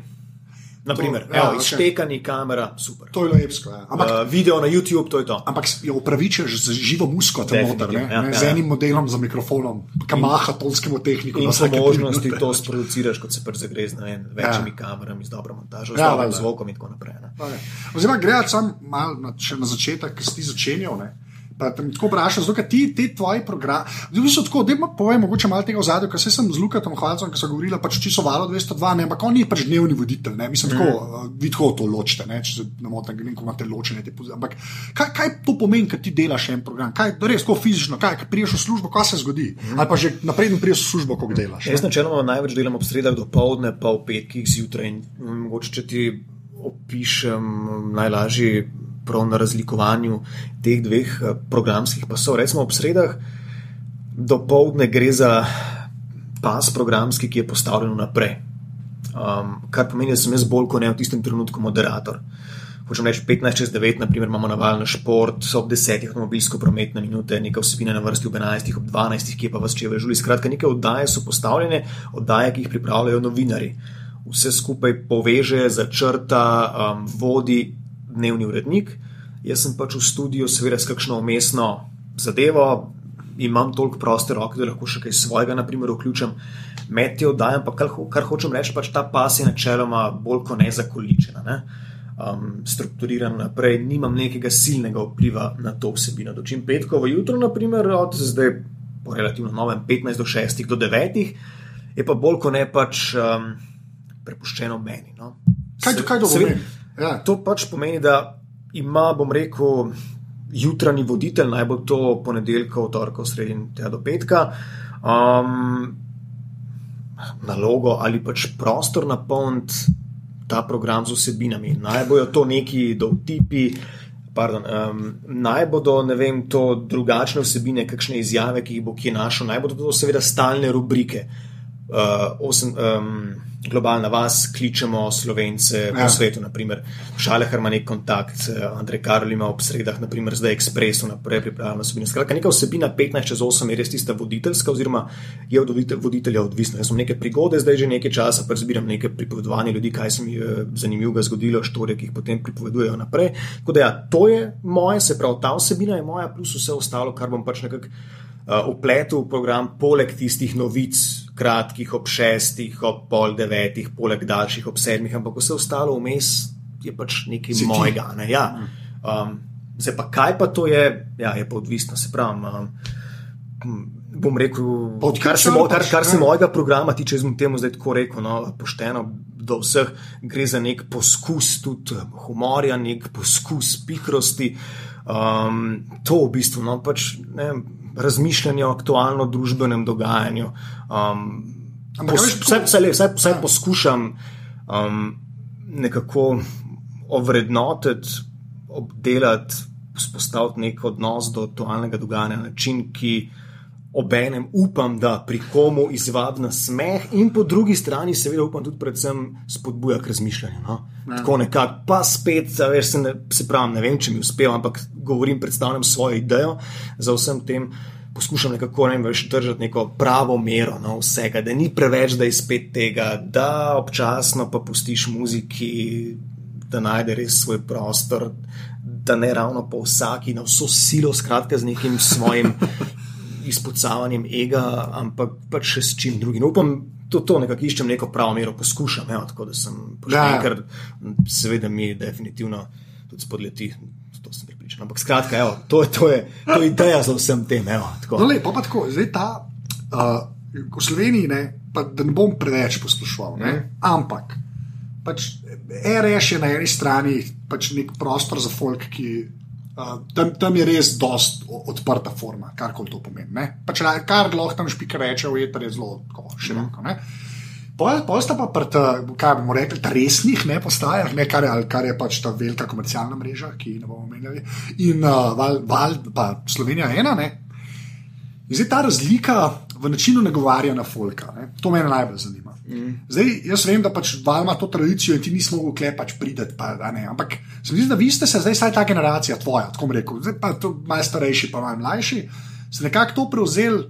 Naprimer, to, ja, evo, izštekani okay. kamera, super. To je lepsko. Ja. Ampak, uh, video na YouTube, to je to. Ampak jo upravičiš z živo musko, tam noter, ne, ja, ne, ja, z enim modelom za mikrofonom, ki maha tolskemu tehniku. In so možnosti to sproduciraš, kot se prze gre z ne, večjimi ja. kamerami, z dobro montažo, z ja, dobrim zvokom in tako naprej. Oziroma, gre sam mal na, na začetek, ki si ti začenjal. Ne. Pa te tako vprašam, zato ti ti tvoji programi. V bistvu tako, da povem, mogoče malo tega zadju, ker sem z Lukatom Hvalcem, ki so govorili, pač čisto valo 202, ne, ampak on je pač dnevni voditelj, ne, mislim, tako, mm. vi tako to ločite, ne, če se ne motim, ne vem, kako imate ločene te pozive. Ampak kaj, kaj to pomeni, kad ti delaš en program? Kaj, res, tako fizično, kaj, kaj priješ v službo, kaj se zgodi? Mm. Ali pa že naprej priješ v službo, ko delaš? Jaz načeloma največ delam ob sredah do povdne, pa v petkih zjutraj in mogoče če ti opišem najlažje prav na razlikovanju teh dveh eh, programskih pasov. Recimo ob sredah do povdne gre za pas programski, ki je postavljen naprej. Um, kar pomeni, da sem jaz bolj kot ne v tistem trenutku moderator. Hočem reči, 15 čez 9, naprimer, imamo navalno šport, ob 10 avtomobilsko prometne minute, nekaj vsebine na vrsti ob 11, ob 12, ki je pa vas če vežuli. Skratka, neke oddaje so postavljene, oddaje, ki jih pripravljajo novinari. Vse skupaj poveže, začrta, um, vodi dnevni urednik, jaz sem pač v studiu, seveda, s kakšno umestno zadevo, imam toliko proste roke, da lahko še kaj svojega, naprimer, vključim, med te oddajam, pa kar, kar hočem reči, pač ta pas je načeloma bolj kot ne zakoličena. Ne? Um, strukturiran naprej, nimam nekega silnega vpliva na to vsebino. Dočim petkovo jutro, naprimer, od zdaj po relativno novem 15 do 6 do 9, je pa bolj kot ne pač um, prepuščeno meni. No. Kaj, kaj to pomeni? Ja. To pač pomeni, da ima, bom rekel, jutranji voditelj, naj bo to ponedeljka, torka, sredin tega do petka, um, nalogo ali pač prostor napolniti ta program z vsebinami. Naj bojo to neki dovtipi. Pardon, um, naj bodo vem, to drugačne vsebine, kakšne izjave, ki jih bo kje našel, naj bodo to seveda stalne rubrike. Uh, osem, um, globalna vas, kličemo slovence ja. po svetu, naprimer Šalehar ima nek kontakt, eh, Andrej Karol ima ob sredah, naprimer zdaj Express, naprej pripravljamo vsebino. Skratka, neka vsebina 15 čez 8 je res tista voditeljska, oziroma je od voditelja odvisna. Jaz sem neke prigode, zdaj že nekaj časa, pa zbiram neke pripovedovanje ljudi, kaj se mi je eh, zanimivo zgodilo, štorije, ki jih potem pripovedujejo naprej. Tako da ja, to je moje, se pravi, ta vsebina je moja, plus vse ostalo, kar bom pač nekako upletel uh, v program, poleg tistih novic, kratkih, ob šestih, ob pol devetih, poleg daljših, ob sedmih, ampak vse ostalo vmes je pač nekaj Ziti. mojega. Ne? Ja. Um, zdaj pa kaj pa to je, ja, je pa odvisno, se pravi. Um, bom rekel, kar se, mo, kar, kar se mojega programa tiče, jaz bom temu zdaj tako rekel, no, pošteno, do vseh, gre za nek poskus tudi humorja, nek poskus pikrosti. Um, to v bistvu no, pač, ne, razmišljanje o aktualnem družbenem dogajanju. Um, pos, vse, vse, vse, vse ja. poskušam um, nekako ovrednotiti, obdelati, vzpostaviti nek odnos do aktualnega dogajanja na način, ki obenem upam, da pri komu izvabi na smeh, in po drugi strani, seveda, upam tudi, predvsem, spodbuja k razmišljanju. No? Ja. Tako nekako, pa spet, veš, se, ne, se pravi, ne vem, če mi uspeva, ampak govorim, predstavljam svojo idejo za vsem tem. Poskušam nekako ne veš, držati neko pravo mero no, vsega, da ni preveč, da je spet tega, da občasno pa pustiš muziki, da najde res svoj prostor, da ne ravno po vsaki, na vso silo, skratka, z nekim svojim izpocavanjem ega, ampak pač še s čim drugim. Upam, to, to nekako iščem neko pravo mero, poskušam, evo, tako da sem pošten, ker seveda mi definitivno tudi spodleti. To sem pripričan. Ampak skratka, evo, to, je, to, je, to je ideja za vsem tem. Evo, no, le, pa pa tako, zdaj ta uh, v Sloveniji, ne, pa, da ne bom preveč poslušal, ne, mm. ampak pač RS je na eni strani pač nek prostor za folk, ki Uh, tam, tam je res dost odprta forma, kar koli to pomeni. Pač, kar lahko tam špika reče, je zelo široko. Posta pa pred, kaj bomo rekli, resnih ne postajah, ne, kar, je, kar je pač ta velika komercialna mreža, ki ne bomo menjali. In uh, val, val, pa Slovenija ena. Ne. In zdaj ta razlika v načinu nagovarjanja folka, ne, to me najbolj zanima. Mm. Zdaj, jaz vem, da pač ima to tradicijo in ti nismo mogli klepač priti. Pa, Ampak se mi zdi, da vi ste se zdaj, saj ta generacija, tvoja, tako rekel, zdaj pa to malo starejši, pa malo mlajši, ste nekako to prevzeli,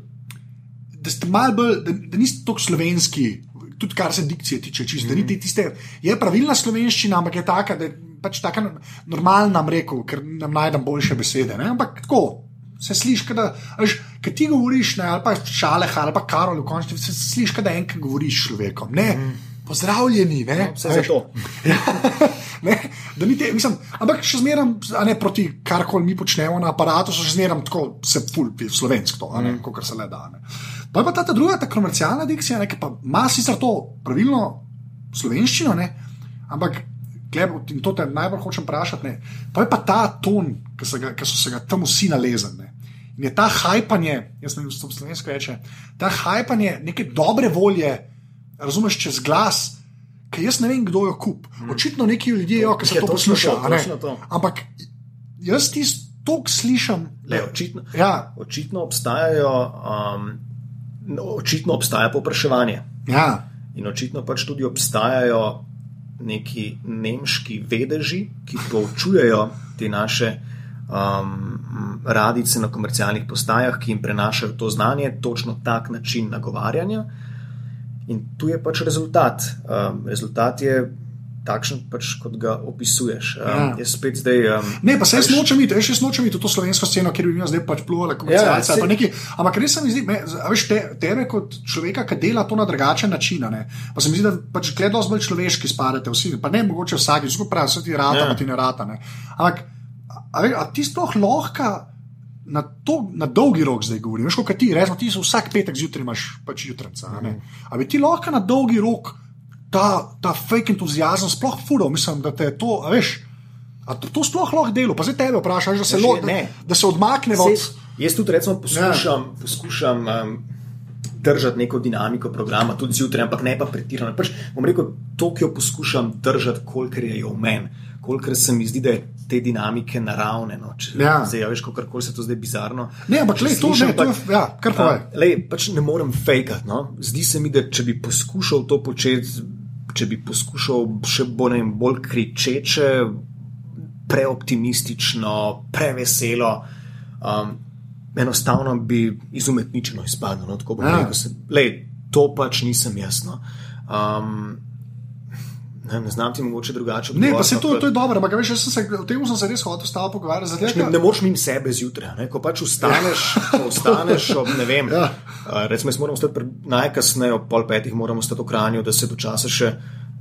da ste malo bolj, da, da niste tako slovenski. Tudi kar se dikcije tiče, čisto, mm -hmm. tiste, je pravilna slovenščina, ampak je taka, da je pač tako normalna, rekel, ker nam najdem boljše besede. Ne? Ampak tako, se sliši, da kaj ti govoriš, ne, ali pa šale, ali pa karol, v končni se sliši, da enkrat govoriš človekom. Ne, mm. Pozdravljeni, ne, no, vse za to. ne, da ni te, mislim, ampak še zmeraj, a ne proti karkoli mi počnemo na aparatu, so še zmeraj tako, se fulpi v slovensko, mm. kot se le da. Ne. Pa je pa ta, ta druga, ta komercialna dikcija, ki ima sicer to pravilno slovenščino, ne, ampak. In to te najbolj hočem vprašati. Pa je pa ta ton, ki so, ki so se ga tam vsi nalezali. In je ta hajpanje, jaz ne vem, kako se slovensko reče, ta hajpanje neke dobre volje, razumeš, čez glas, ki jaz ne vem, kdo jo kup. Hmm. Očitno neki ljudje, jo, ki se to poslušajo. Ampak jaz ti to slišim. Le, očitno, ja. očitno obstajajo. Um, Očitno obstaja popraševanje. Ja. In očitno pač tudi obstajajo neki nemški vedeži, ki poučujejo te naše um, radice na komercialnih postajah, ki jim prenašajo to znanje, točno tak način nagovarjanja. In tu je pač rezultat. Um, rezultat je takšen, pač, kot ga opisuješ. Um, ja. Jaz spet zdaj. Um, ne, pa se jaz nočem iti, jaz nočem iti v to slovensko sceno, ker bi mi zdaj pač pluvali kot komercialci. Ja, ampak res se mi zdi, me, veš, te, tebe kot človeka, ki dela to na drugačen način. Ne? Pa se mi zdi, da pač gledajo zelo človeški spadate vsi, pa ne mogoče vsak, skupaj pravi, vse ti rata, ja. pa ti ne rata. Ne? Ampak A, a ti sploh lahko na, to, na dolgi rok zdaj govoriš, kot ti, rečemo, ti vsak petek zjutraj imaš pač jutrca. Mm -hmm. Ampak ti lahko na dolgi rok ta, ta fake entuzijazem sploh furo, mislim, da te to, veš. A to, to sploh lahko delo, pa zdaj tebe vprašaš, da se, lo, da, da se odmakne od tega. Jaz tudi recimo, poskušam, ja. poskušam um, držati neko dinamiko programa, tudi zjutraj, ampak ne pa pretirano. Pač, bom rekel, to, ki jo poskušam držati, kolikor je v meni kolikor se mi zdi, da je te dinamike naravne. No, če, ja. Zdaj, ja, veš, kako koli se to zdaj bizarno. Ne, ampak le to, že je. Ja, kar pa je. Pač ne morem fejkati. No. Zdi se mi, da če bi poskušal to početi, če bi poskušal še bolj, vem, bolj kričeče, preoptimistično, preveselo. Um, Enostavno bi izumetničeno izpadlo. No, ja. To pač nisem jasno. Um, Ne, ne znam ti mogoče drugače. Ne, pa se to, to je dobro, ampak veš, se, o tem sem se res hotel stalo pogovarjati. Pač ne, ne moreš mimo sebe zjutraj, ko pač ustaneš, ko ustaneš ob ne vem. ja. Recimo, jaz moram stati najkasneje ob pol petih, moramo stati v Kranju, da se dočasno še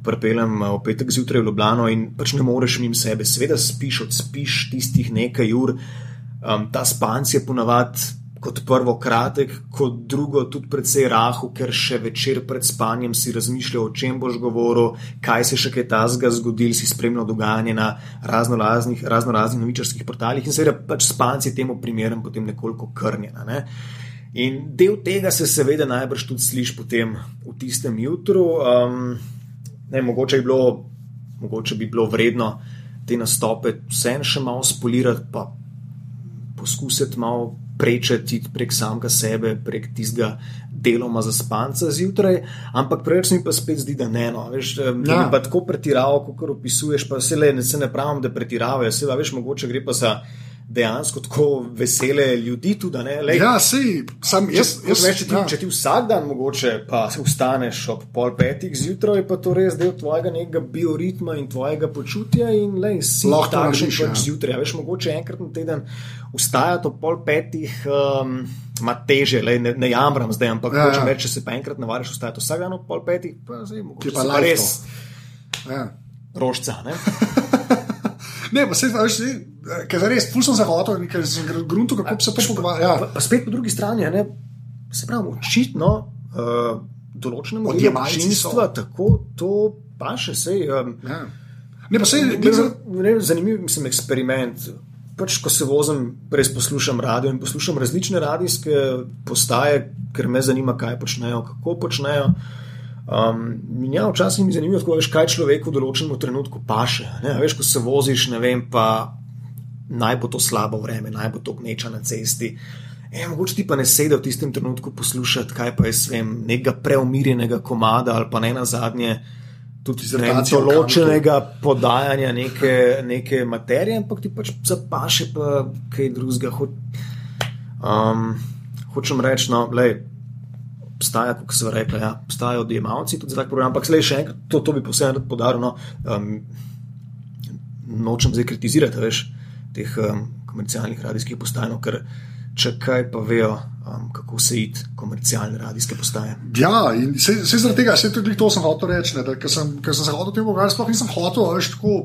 prepeljem v petek zjutraj v Ljubljano in pač ne moreš mimo sebe. Sveda spiš, odspiš tistih nekaj ur, um, ta spanc je ponavadi kot prvo kratek, kot drugo tudi precej rahu, ker še večer pred spanjem si razmišljal, o čem boš govoril, kaj se še kaj tazga zgodil, si spremljal dogajanje na razno raznih, razno raznih novičarskih portalih in seveda pač spanci temu primeren potem nekoliko krnjena. Ne? In del tega se seveda najbrž tudi sliši potem v tistem jutru. Um, ne, mogoče, bi bilo, mogoče bi bilo vredno te nastope vseeno še malo spolirati, pa poskusiti malo prečeti prek samega sebe, prek tistega deloma za spanca zjutraj, ampak preveč mi pa spet zdi, da ne. No. Veš, ja. Ne bi pa tako pretiraval, kot opisuješ, pa se le ne, se ne pravim, da pretiravajo, se veš, mogoče gre pa za dejansko tako vesele ljudi. Tudi, Lej, ja, si, sam, jaz, če, jaz, veš, če, ti, ja. če ti vsak dan mogoče pa vstaneš ob pol petih zjutraj, pa to res del tvojega nekega bioritma in tvojega počutja in lej, si lahko takšen pač ja. zjutraj. Veš, mogoče enkrat na teden vstajati ob pol petih. Um, Ma teže, le, ne, ne jamram zdaj, ampak ja, ja. Reči, če se pa enkrat navadiš, vstajati vsak dan ob pol petih, pa zdaj mogoče pa pa res. Ja. Rožca. Ne, pa se veš, ker res, ful sem zahodil, ker sem grunto, kako se to pogovarja. Ja. Pa, pa spet po drugi strani, ne, se pravi, očitno uh, določenemu občinstvu tako to pa še sej. Um, ja. Ne, pa se je zanimiv, mislim, eksperiment. Pač, ko se vozim, res poslušam radio in poslušam različne radijske postaje, ker me zanima, kaj počnejo, kako počnejo. Um, ja, včasih mi je zanimivo, kako veš, kaj človeku v določenem trenutku paše. Ne? Veš, ko se voziš, ne vem, pa naj bo to slabo vreme, naj bo to gneča na cesti. E, mogoče ti pa ne sedi v tistem trenutku poslušati, kaj pa je svem, nekega preumirjenega komada ali pa ne na zadnje. Tudi za določenega podajanja neke, neke materije, ampak ti pač zapaše, pa kaj drugega. Ho, um, hočem reči, no, lej, obstaja, kot se reče, ja, obstajajo odjemalci tudi za tak program. Ampak slej še enkrat, to, to bi posebej rad podaril. No, um, nočem zdaj kritizirati veš, teh um, komercialnih radijskih postaj, no, ker če kaj pa vejo, um, kako se id komercialne radijske postaje. Ja, in se, se zaradi tega, se tudi to sem hotel reči, da ker sem, ker sem se hotel temu pogovarjati, sploh nisem hotel, veš, tako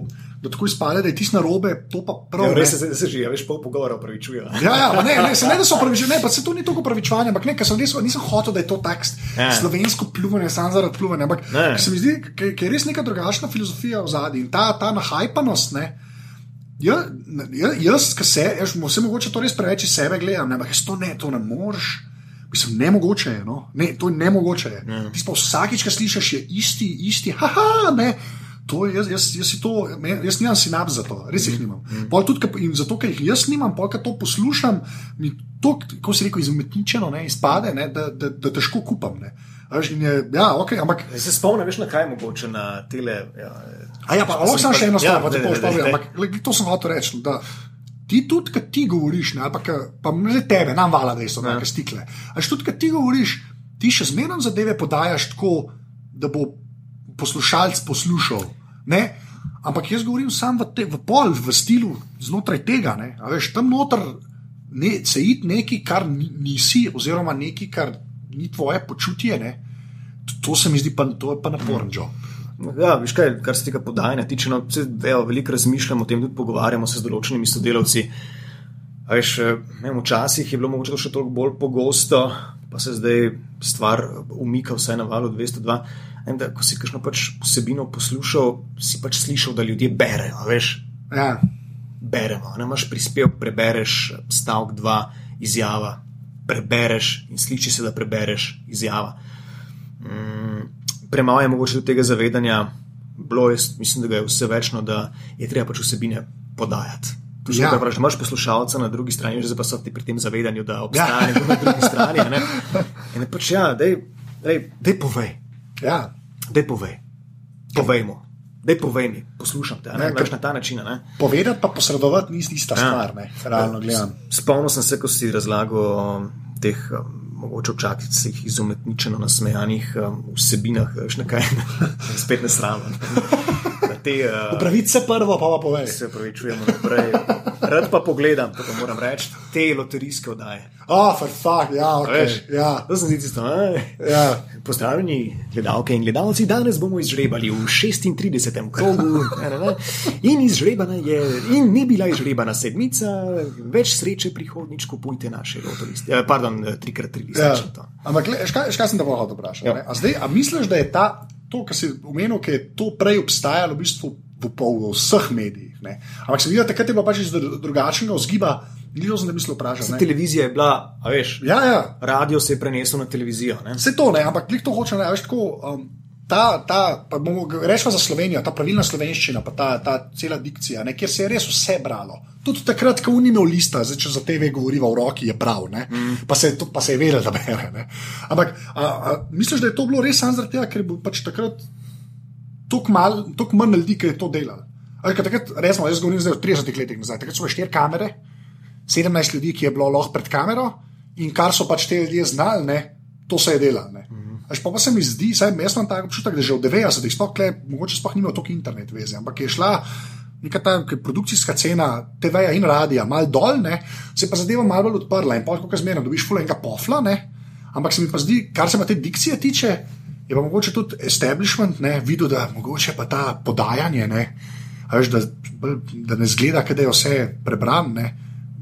da tako izpade, da je tisto narobe, to pa prav. Ja, res se, se že, ja, veš, pol pogovora opravičuje. Ja, ja, ne, ne, se ne, da so opravičili, ne, pa se to ni toliko opravičevanja, ampak ne, ker sem res, nisem hotel, da je to tekst ja. slovensko pljuvanje, sam zaradi pljuvanja, ampak se mi zdi, ker je res neka drugačna filozofija v zadnji in ta, ta nahajpanost, ne. Ja, ja, jaz, ki se, jaz, vse mogoče to res preveč iz sebe gledam, ampak jaz to ne, to ne moreš. Mislim, ne mogoče je, no? ne, to je ne mogoče. Ja. Ti pa vsakič, ki slišiš, je isti, isti, haha, ne. To jaz, jaz, jaz, to, jaz nimam sinap za to, res jih mm. nimam. Mm. Tudi, in zato, ker jih jaz nimam, pa ker to poslušam, mi to, kako se reko, izmetničeno, ne, izpade, ne, da, da, da težko kupam. Ne. Je, ja, okay, ampak, se spomnim, veš, na kaj mogoče na tele. Ja, A ja, pa lahko sem še eno stvar, ja, da ti povem. Ampak to sem hotel reči. Da, ti tudi, kad ti govoriš, ne, pa, pa že tebe, nam vala, da so neke ja. stikle. Ampak tudi, kad ti govoriš, ti še zmerno zadeve podajaš tako, da bo poslušalec poslušal. Ne? Ampak jaz govorim samo v, te, v pol, v stilu znotraj tega. Veš, tam noter ne, se id nekaj, kar nisi, oziroma nekaj, kar ni tvoje počutje. Ne? To se mi zdi pa, pa naporen job. Ja, veš kaj, kar se tega podajanja tiče, no, se, evo, veliko razmišljamo o tem, tudi pogovarjamo se z določenimi sodelavci. Veš, ne, včasih je bilo mogoče to še toliko bolj pogosto, pa se zdaj stvar umika vse na valu 202. In da, ko si kakšno pač posebino poslušal, si pač slišal, da ljudje berejo. Ja. Beremo, ne imaš prispevek, prebereš stavek, dva, izjava, prebereš in sliši se, da prebereš izjava. Mm, premalo je mogoče do tega zavedanja, bilo je, mislim, da je vse večno, da je treba pač vsebine podajati. Ja. Pravi, da imaš poslušalca na drugi strani, že pa so ti pri tem zavedanju, da obstaja ja. na drugi strani. Ne? In pač ja, dej, dej, dej povej. Ja. Dej povej. Povejmo. Dej povej mi, poslušam te. Ne, ne, na ta način. Ne? Povedati pa posredovati ni ista ja. stvar, ne? realno gledam. Spomnil sem se, ko si razlagal teh. Mogoče včasih izumetničeno nasmejanih um, vsebinah, še nekaj, spet ne sramno te. Uh, Pravice prvo, pa pa povej. Se pravi, čujemo naprej. Rad pa pogledam, to pa moram reči, te loterijske oddaje. Oh, for fuck, ja, okay. ja. To sem zici sto. Ja. Pozdravljeni, gledalke in gledalci, danes bomo izžrebali v 36. krogu. In izžrebana je, in ni bila izžrebana sedmica, več sreče prihodnič kupujte naše loteriste. Ja, pardon, trikrat tri liste. Ja. Ampak, škaj, škaj sem te mohel vprašati? Ja. A, zdaj, a misliš, da je ta, to, kar si omenil, ki je to prej obstajalo v bistvu v, pol, v vseh medijih? Ne? Ampak se vidi, da takrat je bilo pač iz drugačnega vzgiba. Ni to, da bi se vprašal. Televizija je bila, veš, ja, ja. radio se je prenesel na televizijo. Vse to, ne, ampak klik to hoče, ne, veš, tako. Um, Ta, ta, bomo rešili za Slovenijo, ta pravilna slovenščina, pa ta, ta cela dikcija, ne, kjer se je res vse bralo. Tudi takrat, ko ni imel lista, zdaj, če za TV govoriva v roki, je prav, mm. pa, se, to, pa se je vedel, da bere. Ne. Ampak a, a, misliš, da je to bilo res samo zaradi tega, ker je bil pač takrat toliko manj ljudi, ki je to delal. Takrat, resmo, jaz govorim zdaj o 30 letih nazaj, takrat so bile štiri kamere, 17 ljudi, ki je bilo lahko pred kamero in kar so pač te ljudje znali, ne, to se je delalo. Mm. Pa, pa se mi zdi, saj jaz imam tako občutek, da že od 90-ih, sploh kle, mogoče sploh nima toliko internet veze, ampak je šla neka ta produkcijska cena TV-ja in radia mal dol, ne, se pa zadeva malo bolj odprla in pa kako zmerno dobiš fulenga pofla, ne, ampak se mi pa zdi, kar se pa te dikcije tiče, je pa mogoče tudi establishment, ne, videl, da mogoče pa ta podajanje, ne, veš, da, da ne zgleda, da je vse prebrano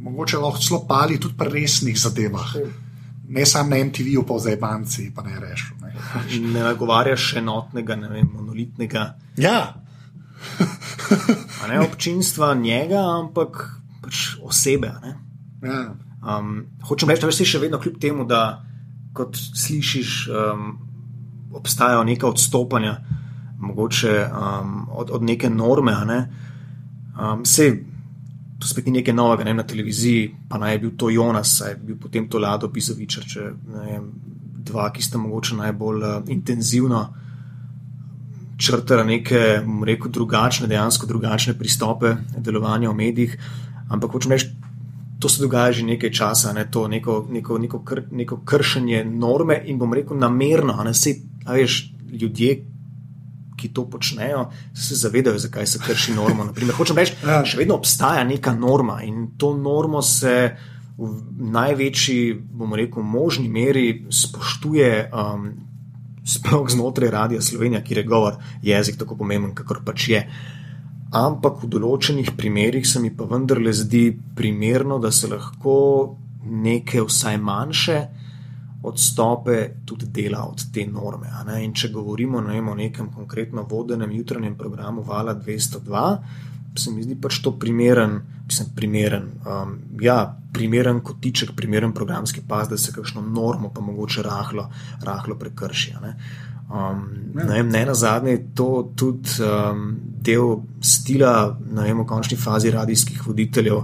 mogoče lahko celo pali tudi pri resnih zadevah. Ne samo na MTV-ju, pa zdaj banci, pa ne rešil. Ne, ne nagovarjaš enotnega, ne vem, monolitnega. Ja. ne občinstva njega, ampak pač osebe. Ja. Um, hočem reči, da si še vedno kljub temu, da kot slišiš, um, obstajajo neka odstopanja, mogoče um, od, od neke norme. Ne? Um, to spet ni nekaj novega, ne na televiziji, pa naj bi bil to Jonas, je bil potem to Lado Pizovič, če ne vem, dva, ki sta mogoče najbolj uh, intenzivno črtala neke, rekel, drugačne, dejansko drugačne pristope delovanja v medijih. Ampak hočem reči, to se dogaja že nekaj časa, ne, to neko, neko, neko, kr, neko kršenje norme in bom rekel namerno, ne se, a veš, ljudje, ki to počnejo, se zavedajo, zakaj se krši norma. Naprimer, hočem reči, ja. še vedno obstaja neka norma in to normo se v največji, bomo rekel, možni meri spoštuje. Um, Sploh znotraj radia Slovenija, kjer je govor jezik tako pomemben, kakor pač je. Ampak v določenih primerjih se mi pa vendarle zdi primerno, da se lahko neke vsaj manjše odstope tudi dela od te norme. In če govorimo ne vem, o nekem konkretno vodenem jutranjem programu Vala 202, se mi zdi pač to primeren, mislim, primeren, um, ja, primeren kotiček, primeren programski pas, da se kakšno normo pa mogoče rahlo, rahlo prekrši. Ne? Um, ja. ne, ne na zadnje je to tudi um, del stila, ne vem, v končni fazi radijskih voditeljev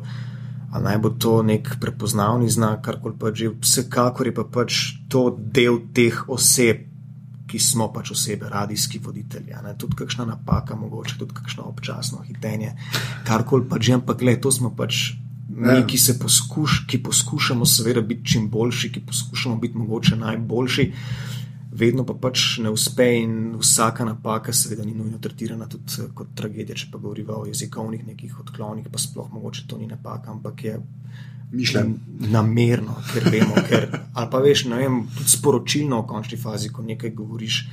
ali naj bo to nek prepoznavni znak, karkoli pač že, vsekakor je pa pač to del teh oseb, ki smo pač osebe, radijski voditelji. Tudi kakšna napaka, mogoče tudi kakšno občasno hitenje, karkoli pač že, ampak le to smo pač. Mi, ja. ki, poskuš, ki poskušamo, seveda, biti čim boljši, ki poskušamo biti mogoče najboljši, uh, vedno pa pač ne uspe in vsaka napaka, seveda, ni nujno tretirana tudi eh, kot tragedija. Če pa govorimo o jezikovnih nekih odklonih, pa sploh mogoče to ni napaka, ampak je. Mišljen. Namerno, ker vemo, ker, ali pa veš, ne vem, tudi sporočilno v končni fazi, ko nekaj govoriš.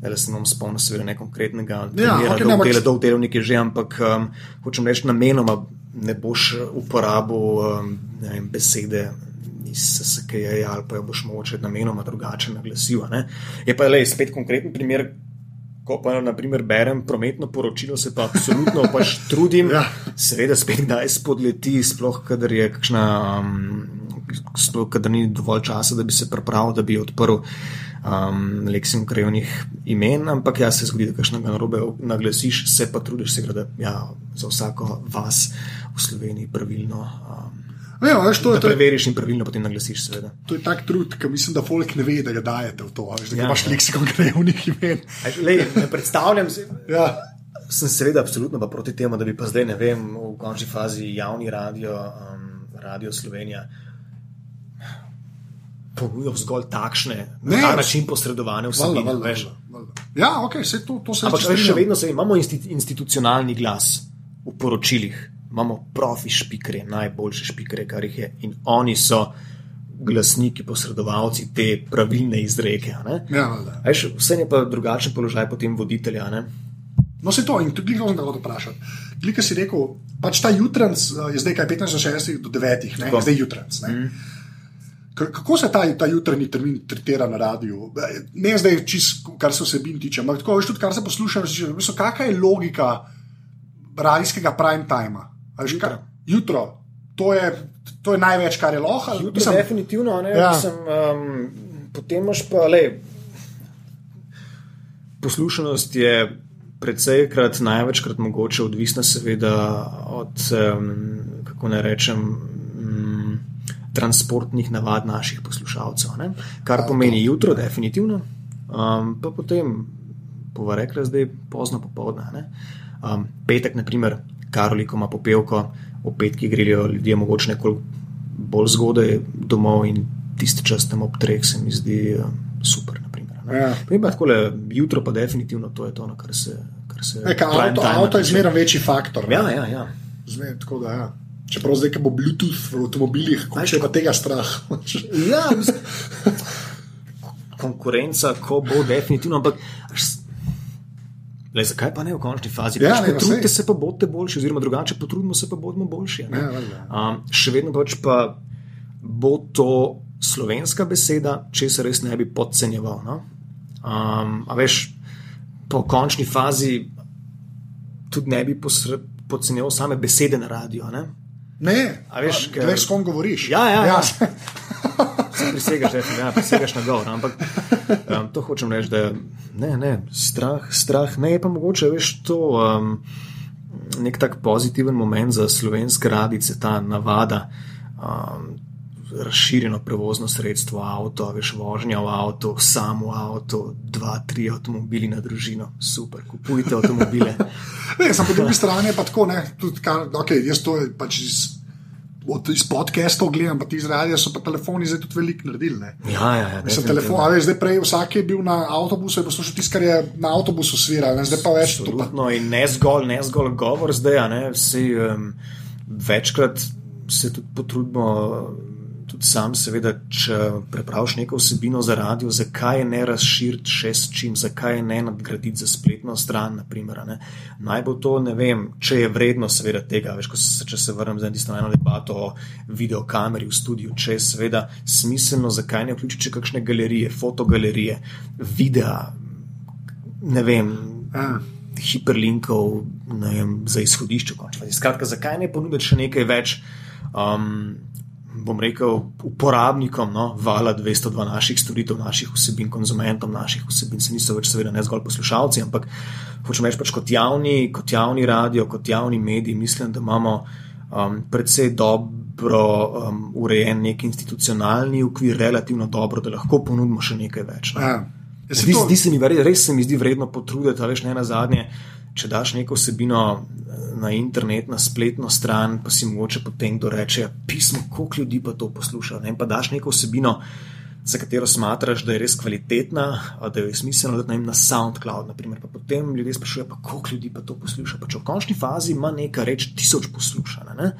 Da se nam spomni, seveda, ne konkretnega, ja, okay, da je to delo nekaj že, ampak um, hočem reči, namenoma ne boš uporabil um, vem, besede iz SKJ ali pa jo boš moče namenoma drugače naglasil. Je pa le spet konkreten primer. Ko pa naprimer berem prometno poročilo, se pa absolutno pač trudim, ja. seveda spet kdaj spodleti, sploh kadar je kakšna, um, sploh kadar ni dovolj časa, da bi se pripravil, da bi odprl um, leksim krajovnih imen, ampak ja, se zgodi, da kakšnega narobe naglasiš, se pa trudiš, seveda, da ja, za vsako vas v Sloveniji pravilno. Um, Ja, veš, to, da preveriš in pravilno potem naglasiš. Seveda. To je tak trud, ki mislim, da folk ne ve, da ga dajete v to. Veš, da ja, imaš leksikon krajovnih imen. Lej, ne predstavljam si. Ja. Sem seveda absolutno pa proti temu, da bi pa zdaj, ne vem, v končni fazi javni radio, um, radio Slovenija. ponujajo zgolj takšne, ne, na ta način posredovane vsebine. Ja, ok, se to, to se Ampak še vedno se, imamo institucionalni glas v poročilih, imamo profi špikere, najboljše špikere, kar jih je. In oni so glasniki, posredovalci te pravilne izreke. Ja, Eš, vse je pa drugačen položaj potem voditelja. Ne? No, se to in tudi gledal, da bodo vprašali. Glika si rekel, pač ta jutranj eh, je zdaj kaj 15-16 do 9, ne, zdaj jutranj. Mm. Kako se ta, ta jutranji termin tretira na radiju? Ne zdaj, čist, kar se vsebin tiče, ampak tako, tudi kar se posluša. Kakšna je logika radijskega prime time? Jutro. jutro. To, je, to je največ, kar je lahko. Mislim, definitivno. Ne, ja. mislim, um, potem imaš pa le. Poslušanost je predvsejkrat, največkrat mogoče odvisna, seveda, od, um, kako naj rečem, um, transportnih navad naših poslušalcev. Ne? Kar pomeni jutro, definitivno, um, pa potem, pova rekla, zdaj pozno popoldne. Um, petek, naprimer, Karoliko ima popevko, v petki grejo ljudje mogoče nekoliko bolj zgodaj domov in tiste čas tam ob treh se mi zdi um, super. Ja. Takole, jutro pa definitivno to je to, na kar se. Kar se Eka, avto, avto je zmeraj večji faktor. Ja, ja, ja. Zmer, tako da, ja. Čeprav zdaj, ko bo Bluetooth v avtomobilih, kaj še pa tega strah. ja, konkurenca, ko bo definitivno. Ampak, Le, zakaj pa ne v končni fazi? Ja, pač potrudite se, pa bodite boljši, oziroma drugače, potrudimo se, pa bodimo boljši. Ja, um, še vedno pač pa bo to slovenska beseda, če se res ne bi podcenjeval. No? Um, a veš, po končni fazi tudi ne bi podcenjeval same besede na radio. Ne, ne a veš, a, ker... s kom govoriš. Ja, ja. ja. ja. Prisegaš, ja, prisegaš na govor. Ampak um, to hočem reči, da ne, ne, strah, strah, ne je pa mogoče, veš, to um, nek tak pozitiven moment za slovenske radice, ta navada. Um, razširjeno prevozno sredstvo, avto, veš, vožnja v avtu, samo avto, dva, tri avtomobili na družino, super, kupujte avtomobile. ne, samo po drugi strani pa tako, ne, tudi kar, okay, jaz to pač iz. Od, iz podcastov gledam, pa ti izrazijo, so pa telefoni zdaj tudi veliko naredili. Ja, ja, ja. Mislim, telefon, ali zdaj prej vsak je bil na avtobusu in poslušal tisto, kar je na avtobusu sviral, zdaj pa več to. No, in ne zgolj, ne zgolj govor zdaj, ne, vsi um, večkrat se tudi potrudimo tudi sam, seveda, če prepraviš neko vsebino za radio, zakaj ne razširiti še s čim, zakaj ne nadgraditi za spletno stran. Naprimer, ne. Naj bo to, ne vem, če je vredno, seveda, tega. Veš, se, če se vrnem za tisto eno debato o videokameri v studiu, če je seveda smiselno, zakaj ne vključiti še kakšne galerije, fotogalerije, videa, ne vem. A. Hiperlinkov vem, za izhodišče. Skratka, zakaj ne ponuditi še nekaj več um, bom rekel, uporabnikom no, vala 202 naših storitev, naših vsebin, konzumentom naših vsebin, se niso več, seveda, ne zgolj poslušalci, ampak hočem reči, pač kot javni, kot javni radio, kot javni mediji, mislim, da imamo um, predvsej dobro um, urejen nek institucionalni ukvir, relativno dobro, da lahko ponudimo še nekaj več. No. Ja. Zdi, to... zdi se mi, res se mi zdi vredno potruditi, ali ne na zadnje če daš neko vsebino eh, na internet, na spletno stran, pa si mogoče potem kdo reče: pismo, koliko ljudi pa to posluša. Ne? Pa daš neko vsebino, za katero smatraš, da je res kvalitetna, da je smiselno, da je na SoundCloud. Naprimer. Pa potem ljudje sprašujejo, pa koliko ljudi pa to posluša. Pa če v končni fazi ima nekaj reči tisoč poslušanj. Ne?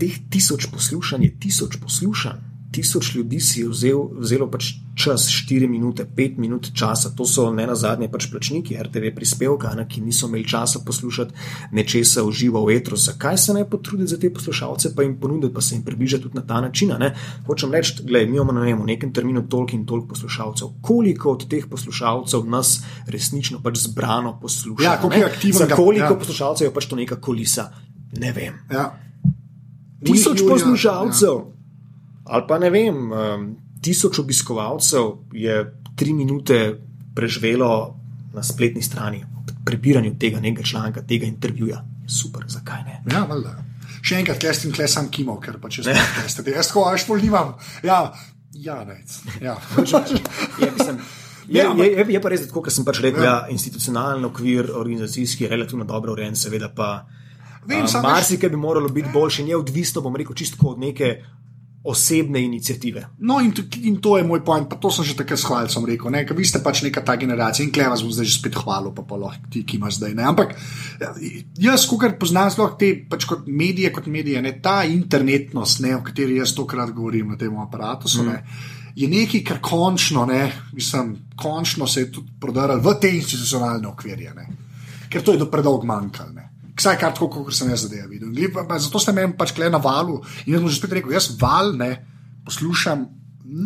Teh tisoč poslušanj je tisoč poslušanj tisoč ljudi si je vzel, vzelo pač čas, 4 minute, 5 minut časa, to so ne na zadnje pač plačniki RTV prispevka, ne, ki niso imeli časa poslušati nečesa uživa v etru. Zakaj se ne potruditi za te poslušalce, pa jim ponuditi, pa se jim približati tudi na ta način? Ne? Hočem reči, da imamo ne vem, v nekem terminu toliko in toliko poslušalcev. Koliko od teh poslušalcev nas resnično pač zbrano posluša? Ja, koliko je aktivno? Koliko ja. poslušalcev je pač to neka kulisa? Ne vem. Ja. Tisoč poslušalcev. Ja ali pa ne vem, tisoč obiskovalcev je tri minute preživelo na spletni strani, prebiranju tega nekega članka, tega intervjuja. Super, zakaj ne? Ja, valjda. Še enkrat, kaj sem klej sam kimo, ker pa če ste te, jaz tako, až pol nimam. Ja, ja, rec. Ja. je, mislim, je, je, je, je pa res, da kot sem pač rekel, ja. Ja, institucionalni okvir, organizacijski, relativno dobro urejen, seveda pa. Marsikaj bi moralo biti boljše, ni odvisno, bom rekel, čisto od neke osebne inicijative. No, in to, in to je moj point, pa to sem že takrat s hvalcem rekel. Ne? Vi ste pač neka ta generacija in kleva sem zdaj že spet hvalil, pa pa lahko ti, ki imaš zdaj. Ne? Ampak ja, jaz, ko poznam sploh te pač kot medije, kot medije, ne? ta internetnost, ne? o kateri jaz tokrat govorim na tem aparatu. Mm. Je nekaj, kar končno, ne, mislim, končno se je tudi prodajalo v te institucionalne okvirje, ne. ker to je do predolgo manjkalo. Vsaj kar tako, kot sem jaz zdaj videl. Pa, pa, zato ste meni pač kle na valu in jaz sem že spet rekel, jaz val ne poslušam,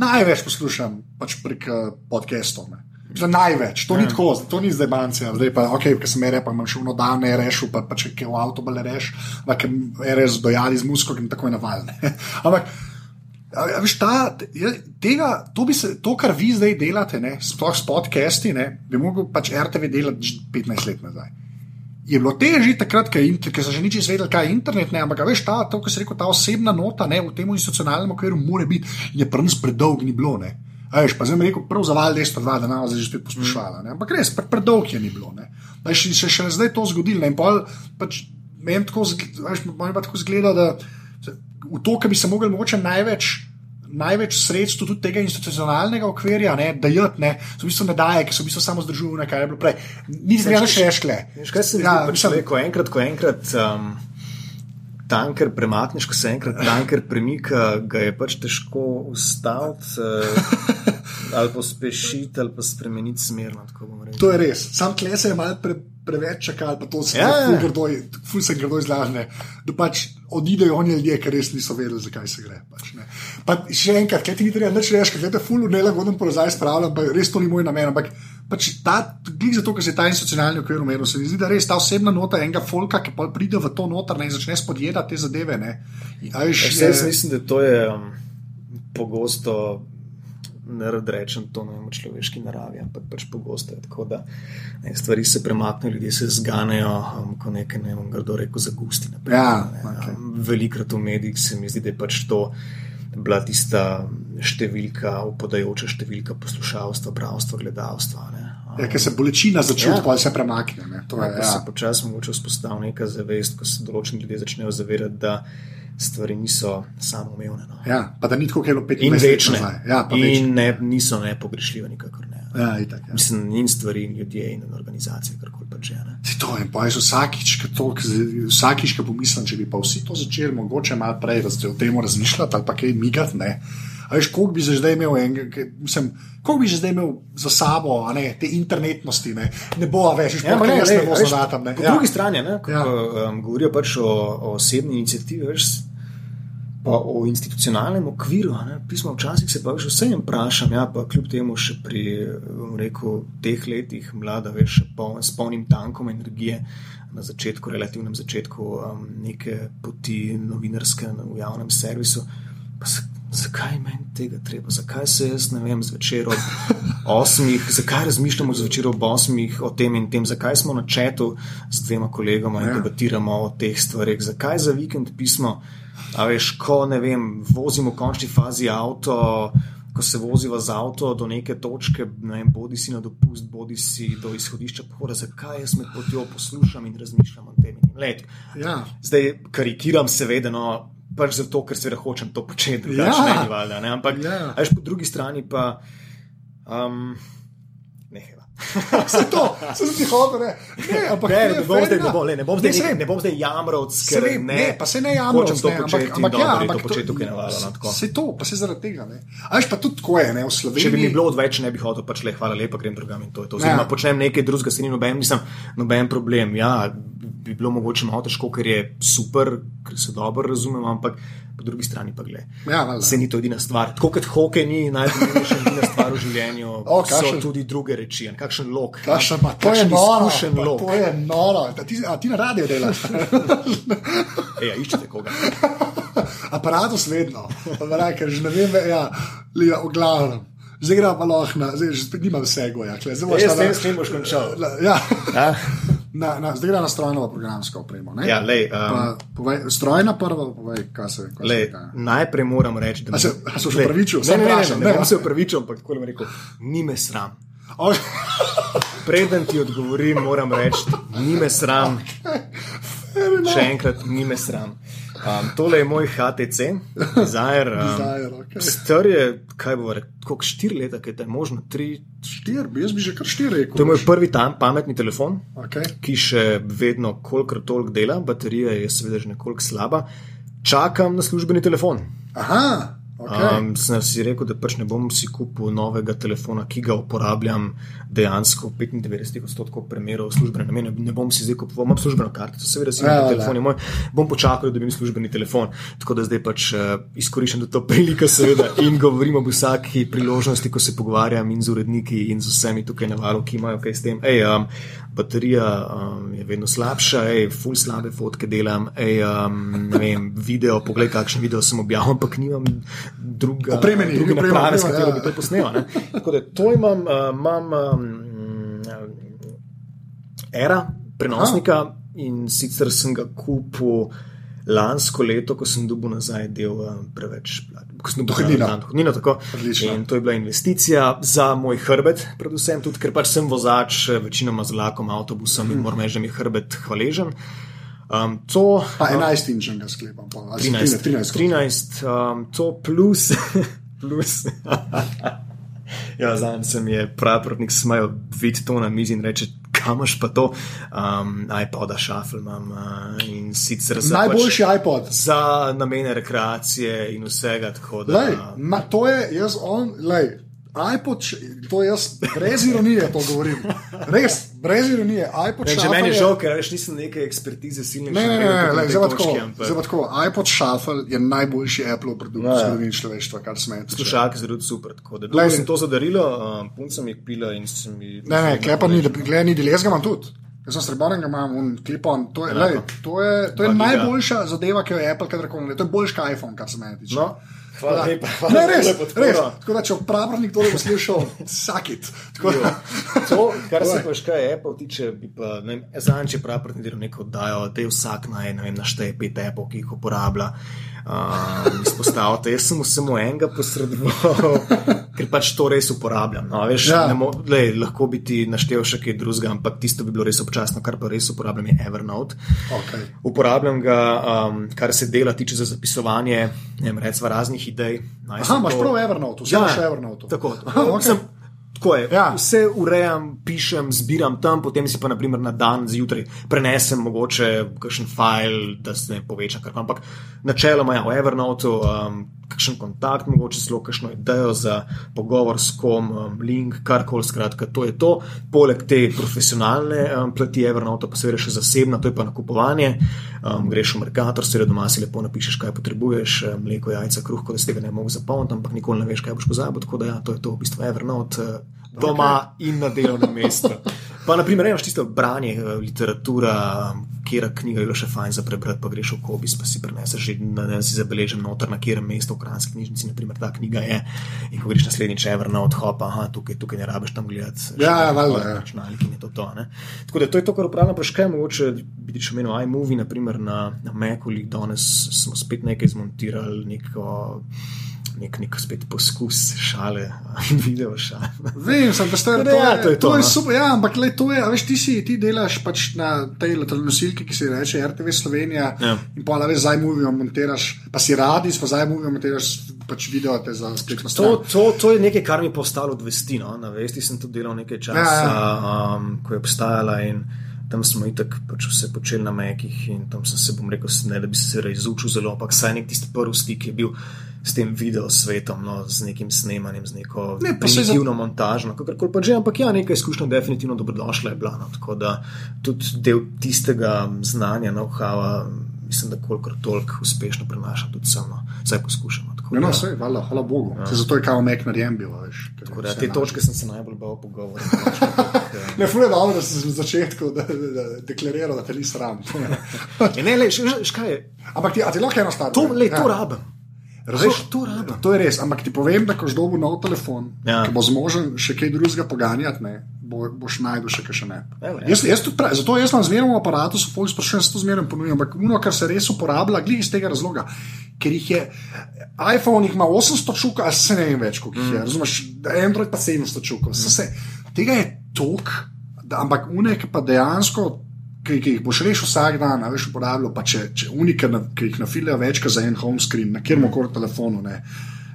največ poslušam pač prek uh, podcastov. Za največ, to ni ja. tako, to ni zdaj bancija, zdaj pa, ok, ker sem rekel, imam še eno dan, ne rešil, pa, pa če kaj v avto bale reš, pa ker res dojali z musko in tako je navalne. Ampak, veš, ta, tega, to, se, to, kar vi zdaj delate, ne, sploh s podcasti, ne, bi mogel pač RTV delati 15 let nazaj je bilo težje takrat, ker so že nič izvedeli, kaj je internet, ne, ampak veš, ta, to, kar se reče, ta osebna nota ne, v tem institucionalnem okviru, mora biti, je prvo predolg ni bilo. Ne. Veš, pa zdaj mi rekel, prav za val, da je to dva, da nam zdaj že spet poslušala. Ne. Ampak res, predolg je ni bilo. Veš, se še zdaj to zgodilo. In pol, pač, meni tako, veš, tako zgleda, da v to, kar bi se mogli mogoče največ največ sredstev tudi tega institucionalnega okvirja, ne, da jih ne, so v bistvu ne daje, ki so v bistvu samo zdržali, kaj je bilo prej. Ni se več rešile. Kaj se ja, pač zdi, ko enkrat, ko enkrat. Um... Tanker premakneš, ko se enkrat tanker premika, ga je pač težko ustaviti, uh, ali pospešiti, ali pa spremeniti smer. To je res. Sam tle se je malo pre, preveč čakal, pa to se ja, je ful se grdo izlažne. Da pač odidejo oni ljudje, ki res niso vedeli, zakaj se gre. Pač, pa še enkrat, kaj ti ni treba reči, reči, kaj te ful v nelagoden položaj spravljam, pa res to ni moj namen. Ampak pač ta, glede za to, ker se ta institucionalni okvir umenil, se mi zdi, da res ta osebna nota enega folka, ki pa pride v to noter ne, in začne spodjedati te zadeve. Ne. Jaz ja, mislim, da to je um, pogosto ne rečem to v človeški naravi, ampak pač pogosto je tako, da ne, stvari se premaknejo, ljudje se zganejo, um, ko nekaj ne vem, kdo reko zagusti. Ja, okay. um, velikrat v medijih se mi zdi, da je pač to bila tista številka, upadajoča številka poslušalstva, bravstva, gledalstva. Um, ja, ker se bolečina začne, ja. se premakne. Ne, je, ja, ja. se počasi mogoče vzpostavi neka zavest, ko se določeni ljudje začnejo zavedati stvari niso samoumevne. No. Ja, pa da ni tako, kot je bilo 15 let nazaj. Ja, in ne, niso nepogrešljive, nikakor ne. Ja, itak, ja. Mislim, in stvari, in ljudje, in organizacije, kar je. To je pa že vsakič, vsakič, pomislim, če bi pa vsi to začeli, mogoče malo prej o tem razmišljati ali pa kaj migati. Veš, koliko bi že zdaj imel, en, mislim, koliko bi že zdaj imel za sabo, ne, te internetnosti, ne, ne bo več, ja, ne, ne, ne bo zaznatam. Po ja. drugi strani, ne, ko, ja. um, govorijo pač o, o osebni inicijativi, veš, pa o institucionalnem okviru. Ne, pismo včasih se pa več vse jim vprašam, ja, pa kljub temu še pri, rekel, teh letih mlada, veš, po, s polnim tankom energije. Na začetku, relativnem začetku, um, neke poti novinarske v javnem servisu, pa se zakaj meni tega treba, zakaj se jaz ne vem zvečer ob osmih, zakaj razmišljamo zvečer ob osmih o tem in tem, zakaj smo na četu z dvema kolegoma in ja. debatiramo o teh stvarih, zakaj za vikend pismo, a veš, ko ne vem, vozimo v končni fazi avto. Ko se voziva z avto do neke točke, ne vem, bodi si na dopust, bodi si do izhodišča pohora, zakaj jaz med potjo poslušam in razmišljam o tem. Ja. Zdaj karikiram, seveda, no, pač zato, ker se hočem to početi, ja. ne valjda. Ne? Ampak, ja. ajš po drugi strani pa. Um, Se to, se ti hoče, ne, ne, ampak ne, ne, bom zdaj, ne, bom, ne, ne bom zdaj, ne, ne, ne bom zdaj jamral, ker ne, ne, pa se ne jamral, hočem to početi, ampak, ampak ja, ampak to početi tukaj na valu. Se to, pa se zaradi tega, ne. A veš pa tudi tako je, ne, v Sloveniji. Če bi mi bilo odveč, ne bi hotel, pač le, hvala lepa, grem drugam in to je to. Oziroma, počnem nekaj drugega, se ni noben, nisem noben problem. Ja, bi bilo mogoče malo težko, ker je super, ker se dobro razumem, ampak po drugi strani pa gre. Ja, se ni to edina stvar. Tako kot hokej ni najpomembnejša stvar v življenju, o, kakšen, so tudi druge reči. Kakšen lok. Kakšen, pa, to, je noro, pa, to je noro. Ti, a ti na radio delaš. Ej, ja, iščete koga. Aparatus vedno, ker že ne vem, ja, lija, v glavnem. Zdaj gre pa lahko, zdaj že nima vsega. Ja, zdaj boš končal. Ja. Ja. Na, na, zdaj gre na strojno programsko opremo. Ja, lej, um, povej, strojna prva, povej, kaj se je. Najprej moram reči, da se, se upravičujem. Ne, ne, ne, ne, ne, ne, ne se upravičujem, ampak tako rekel, ni me sram. Preden ti odgovorim, moram reči, ni me sram. Še enkrat, ni me sram. Um, tole je moj HTC, Zajer. Um, okay. Star je, kaj bo rekel, koliko štiri leta, kaj je možno, tri. Štiri, jaz bi že kar štiri rekel. To je moj prvi tam pametni telefon, okay. ki še vedno kolikor toliko dela, baterija je seveda že nekoliko slaba. Čakam na službeni telefon. Aha. Okay. Um, sem si rekel, da pač ne bom si kupil novega telefona, ki ga uporabljam dejansko v 95 odstotkov primerov službene namene. Ne bom si zdaj kupil, imam službeno kartico, seveda si imam ja, telefon, moj, bom počakal, da bi imel službeni telefon. Tako da zdaj pač uh, izkoriščam to priliko, seveda, in govorim o vsaki priložnosti, ko se pogovarjam in z uredniki in z vsemi tukaj na valu, ki imajo kaj s tem. Ej, um, baterija um, je vedno slabša, ej, full slabe fotke delam, ej, um, ne vem, video, poglej, kakšen video sem objavil, ampak nimam druga, opremeni, druge naprave, s katero ja. bi to posnel. Tako da to imam, uh, imam um, era prenosnika Aha. in sicer sem ga kupil. Lansko leto, ko sem dobil nazaj del uh, preveč, ko sem dobil dohodnino, tako. In to je bila investicija za moj hrbet, predvsem tudi, ker pač sem vozač, večinoma z vlakom, avtobusom in moram reči, da mi je hrbet hvaležen. Um, to, pa 11 uh, inčem ga sklepam, pa 13. 13, 13 um, to plus. plus. ja, Zdaj sem je pravrotnik smajal videti to na mizi in reče. Kamaš pa to, um, iPod, šafl imam uh, in sicer za. Najboljši pač, iPod. Za namene rekreacije in vsega. Da, lej, ma, to je jaz, on, lej, iPod, to jaz brez ironije to govorim. Res, brez ironije. iPod ne, meni je žal, ker nisem neke ekspertize silne. Ne, ne, ne, ne, zelo tako. iPod Shuffle je najboljši Apple produkt v zgodovini človeštva, kar sme. Slušalke zelo super. Tako sem to zadarilo, um, punca mi je pila in sem jih. Ne, ne, klepa ni, gledaj, ni del, jaz ga imam tudi. Jaz sem srebrn, ga imam un klipon. To je, lej, to je, to je najboljša zadeva, ki jo je Apple kadarkoli. To je boljši iPhone, kar se meni tiče. No. Hvala lepa. Hvala ne, res, res. Tako da, če upravnik to poslušal, sakit. To, kar se pa še kaj Apple tiče, bi pa, ne vem, zanj, če upravnik delo neko oddajo, da je vsak naj, ne vem, našteje pet Apple, ki jih uporablja uh, izpostaviti. Jaz sem samo enega posredoval, ker pač to res uporabljam. No, veš, ja. mo, lej, lahko bi ti naštel še kaj drugega, ampak tisto bi bilo res občasno, kar pa res uporabljam, je Evernote. Okay. Uporabljam ga, um, kar se dela tiče za zapisovanje, vem, recimo raznih idej. No, Aha, imaš to... prav Evernote, vse ja, imaš Evernote. Tako, Aha, okay. sem, Tako je. Ja. Vse urejam, pišem, zbiram tam, potem si pa naprimer, na dan zjutraj prenesem mogoče kakšen file, da se ne poveča kar. Ampak načeloma je ja, v Evernote um, kakšen kontakt, mogoče celo kakšno idejo za pogovor s kom, um, link, karkoli. Skratka, to je to. Poleg te profesionalne um, plati Evernote, pa seveda še zasebna, to je pa nakupovanje. Um, greš v Merkator, seveda doma si lepo napišeš, kaj potrebuješ, mleko, jajca, kruh, da se tega ne mogo zapolniti, ampak nikoli ne veš, kaj boš pozabil. Tako da ja, to je to v bistvu Evernote. Uh, doma okay. in na delovnem mestu. Pa, naprimer, imaš tisto branje, eh, literatura, kjer knjiga je bilo še fajn za prebrati, pa greš v kobis, pa si preneseš že na dan, si zabeležen noter, na kjerem mestu v kranski knjižnici, naprimer, ta knjiga je. In ko greš naslednjič, ever na odhop, aha, tukaj, tukaj ne rabiš tam gledati. Ja, ja, valjda. Ja. Računalnik in je to to. Ne? Tako da to je to, kar upravljam, pa še kaj mogoče biti še menil iMovie, naprimer na, na Macu, danes smo spet nekaj zmontirali, neko nek, nek spet poskus šale, video šale. Vem, sem pa star, to, ja, to je to. to je no. super, ja, ampak le, to je, veš, ti si, ti delaš pač na tej nosilki, ki se reče RTV Slovenija ja. in pa veš, zdaj movijo, montiraš, pa si radi, pa zdaj movijo, montiraš pač video te za spletno stran. To, to, to je nekaj, kar mi je postalo dvestino, na vesti sem to delal nekaj časa, ja, ja. Um, ko je obstajala in tam smo itak pač vse počeli na mekih in tam sem se, bom rekel, ne da bi se izučil zelo, ampak saj nek tisti prvi stik je bil s tem video svetom, no, z nekim snemanjem, z neko ne, primitivno za... montažo, kakorkoli pa že, ampak ja, nekaj izkušnja definitivno dobrodošla je bila. No, tako da tudi del tistega znanja, know-howa, mislim, da kolikor toliko uspešno prenašam tudi samo, saj poskušamo. No, no, vse, hvala, hvala Bogu. Ja. Zato je kao mek narejen bil. Veš, da, te točke sem se najbolj bal pogovoriti. ne, fuje dobro, da sem na začetku da, da, da, deklariral, da te ni sram. ne, le, škaj je. Ampak ti, ti lahko eno stvar. To, le, ja. to rabim. Razumeš, to, to je res, ampak ti povem, da ko ždobu nov telefon, ja. ki bo zmožen še kaj drugega poganjati, ne, bo, boš najdel še kaj še ne. Evo, jaz, jaz prav, zato jaz na zmernem aparatu, so folk sprašujem, se to zmerno ponujam, ampak uno, kar se res uporablja, glede iz tega razloga, ker jih je, iPhone jih ima 800 čukov, a se ne vem več, koliko jih je, mm. razumeš, Android pa 700 čukov, mm. tega je tok, ampak unek pa dejansko ki, ki jih boš rešil vsak dan, a veš uporabljal, pa če, če unika, na, ki jih nafilijo več kot za en home screen, na kjer koli telefonu, ne,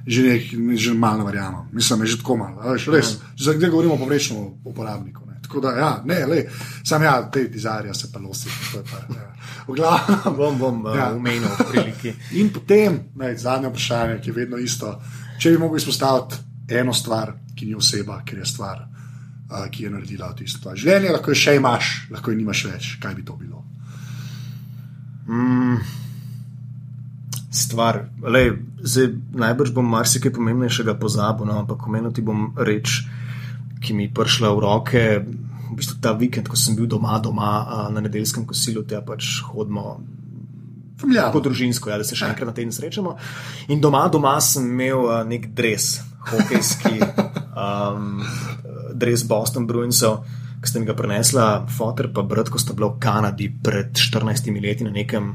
že, nek, že malo verjamem. Mislim, je že tako malo, veš, res. Ja. Zdaj govorimo o povprečnem uporabniku. Ne. Tako da, ja, ne, le, sam ja, te dizajne se pa losi. Ja. V glavu bom, bom ja. umenil uh, priliki. In potem, ne, zadnje vprašanje, ki je vedno isto. Če bi mogel izpostaviti eno stvar, ki ni oseba, ker je stvar, uh, ki je naredila tisto. Življenje lahko še imaš, lahko je nimaš več. Kaj bi to bilo? Mm, stvar. Lej, zdaj, najbrž bom marsikaj pomembnejšega pozabil, no, ampak omeniti bom reč, ki mi je prišla v roke. V bistvu ta vikend, ko sem bil doma, doma na nedeljskem kosilu, te pač hodimo. Ja. Po družinsko, ja, da se še enkrat na teden srečamo. In doma, doma sem imel uh, nek dres, hokejski, um, dres Boston Bruinsov, ki ste mi ga prenesla, fotor pa brat, ko sta bila v Kanadi pred 14 leti na nekem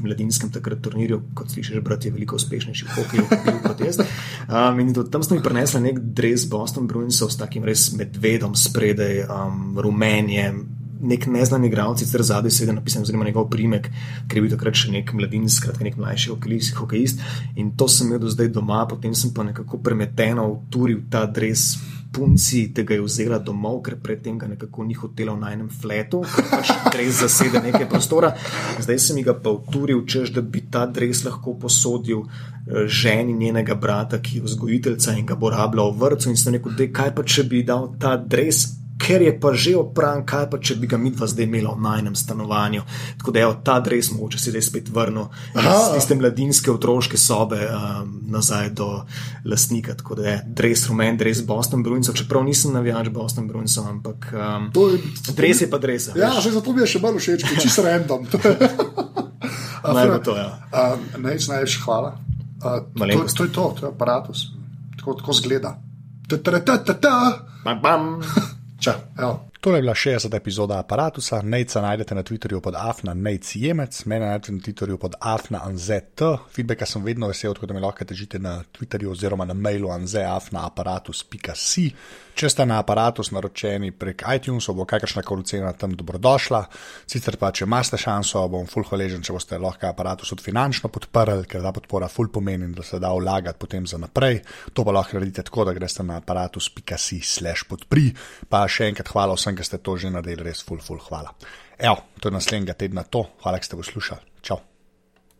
mladinskem takrat turnirju, kot slišiš, brat je veliko uspešnejši v hokeju kot jaz. Um, in tam sta mi prenesla nek dres Boston Bruinsov s takim res medvedom spredaj, um, rumenjem nek neznan igralec, sicer zadaj sedaj napisan, oziroma njegov primek, ker je bil takrat še nek mladinec, skratka nek mlajši hokejist. In to sem imel do zdaj doma, potem sem pa nekako premeteno uturil ta dres. Punci tega je vzela domov, ker predtem ga nekako ni hotela v najnem fletu, pač res zasede nekaj prostora. Zdaj sem ga pa uturil, čež da bi ta dres lahko posodil eh, ženi njenega brata, ki je vzgojiteljca in ga bo rabljal v vrtu. In sem rekel, da kaj pa če bi dal ta dres ker je pa že opran, kaj pa če bi ga mi dva zdaj imela v najnem stanovanju. Tako da je ta dres mogoče se zdaj spet vrnil iz tiste mladinske otroške sobe um, nazaj do lastnika. Tako da je dres rumen, dres Boston Bruinsov, čeprav nisem navijač Boston Bruinsov, ampak um, je, dres je pa dres. Ja, že zato mi je še bolj všeč, če si random. Naj bo to, ja. Uh, Najlepša hvala. Uh, to, to je to, to je aparatus. Tako, tako zgleda. Ta, ta, ta, ta, ta. Bam, bam. Ciao. To je bila 60. epizoda aparata. Nejca najdete na Twitterju pod Afna, Nejc Jemec, mene najdete na Twitterju pod Afna Anzet. Feedbacka sem vedno vesel, tako da me lahko težite na Twitterju oziroma na mailu anzeafnaaparatus.si. Če ste na aparatus naročeni prek iTunes, bo kakršna koli cena tam dobrodošla. Sicer pa, če imate šanso, bom full hvaležen, če boste lahko aparatus od finančno podprli, ker ta podpora full pomeni, da se da vlagati potem za naprej. To pa lahko naredite tako, da greste na aparatus.si slash podpri. Pa še enkrat hvala vsem ki ste to že naredili, res ful, ful, hvala. Evo, to je naslednjega tedna to, hvala, da ste poslušali.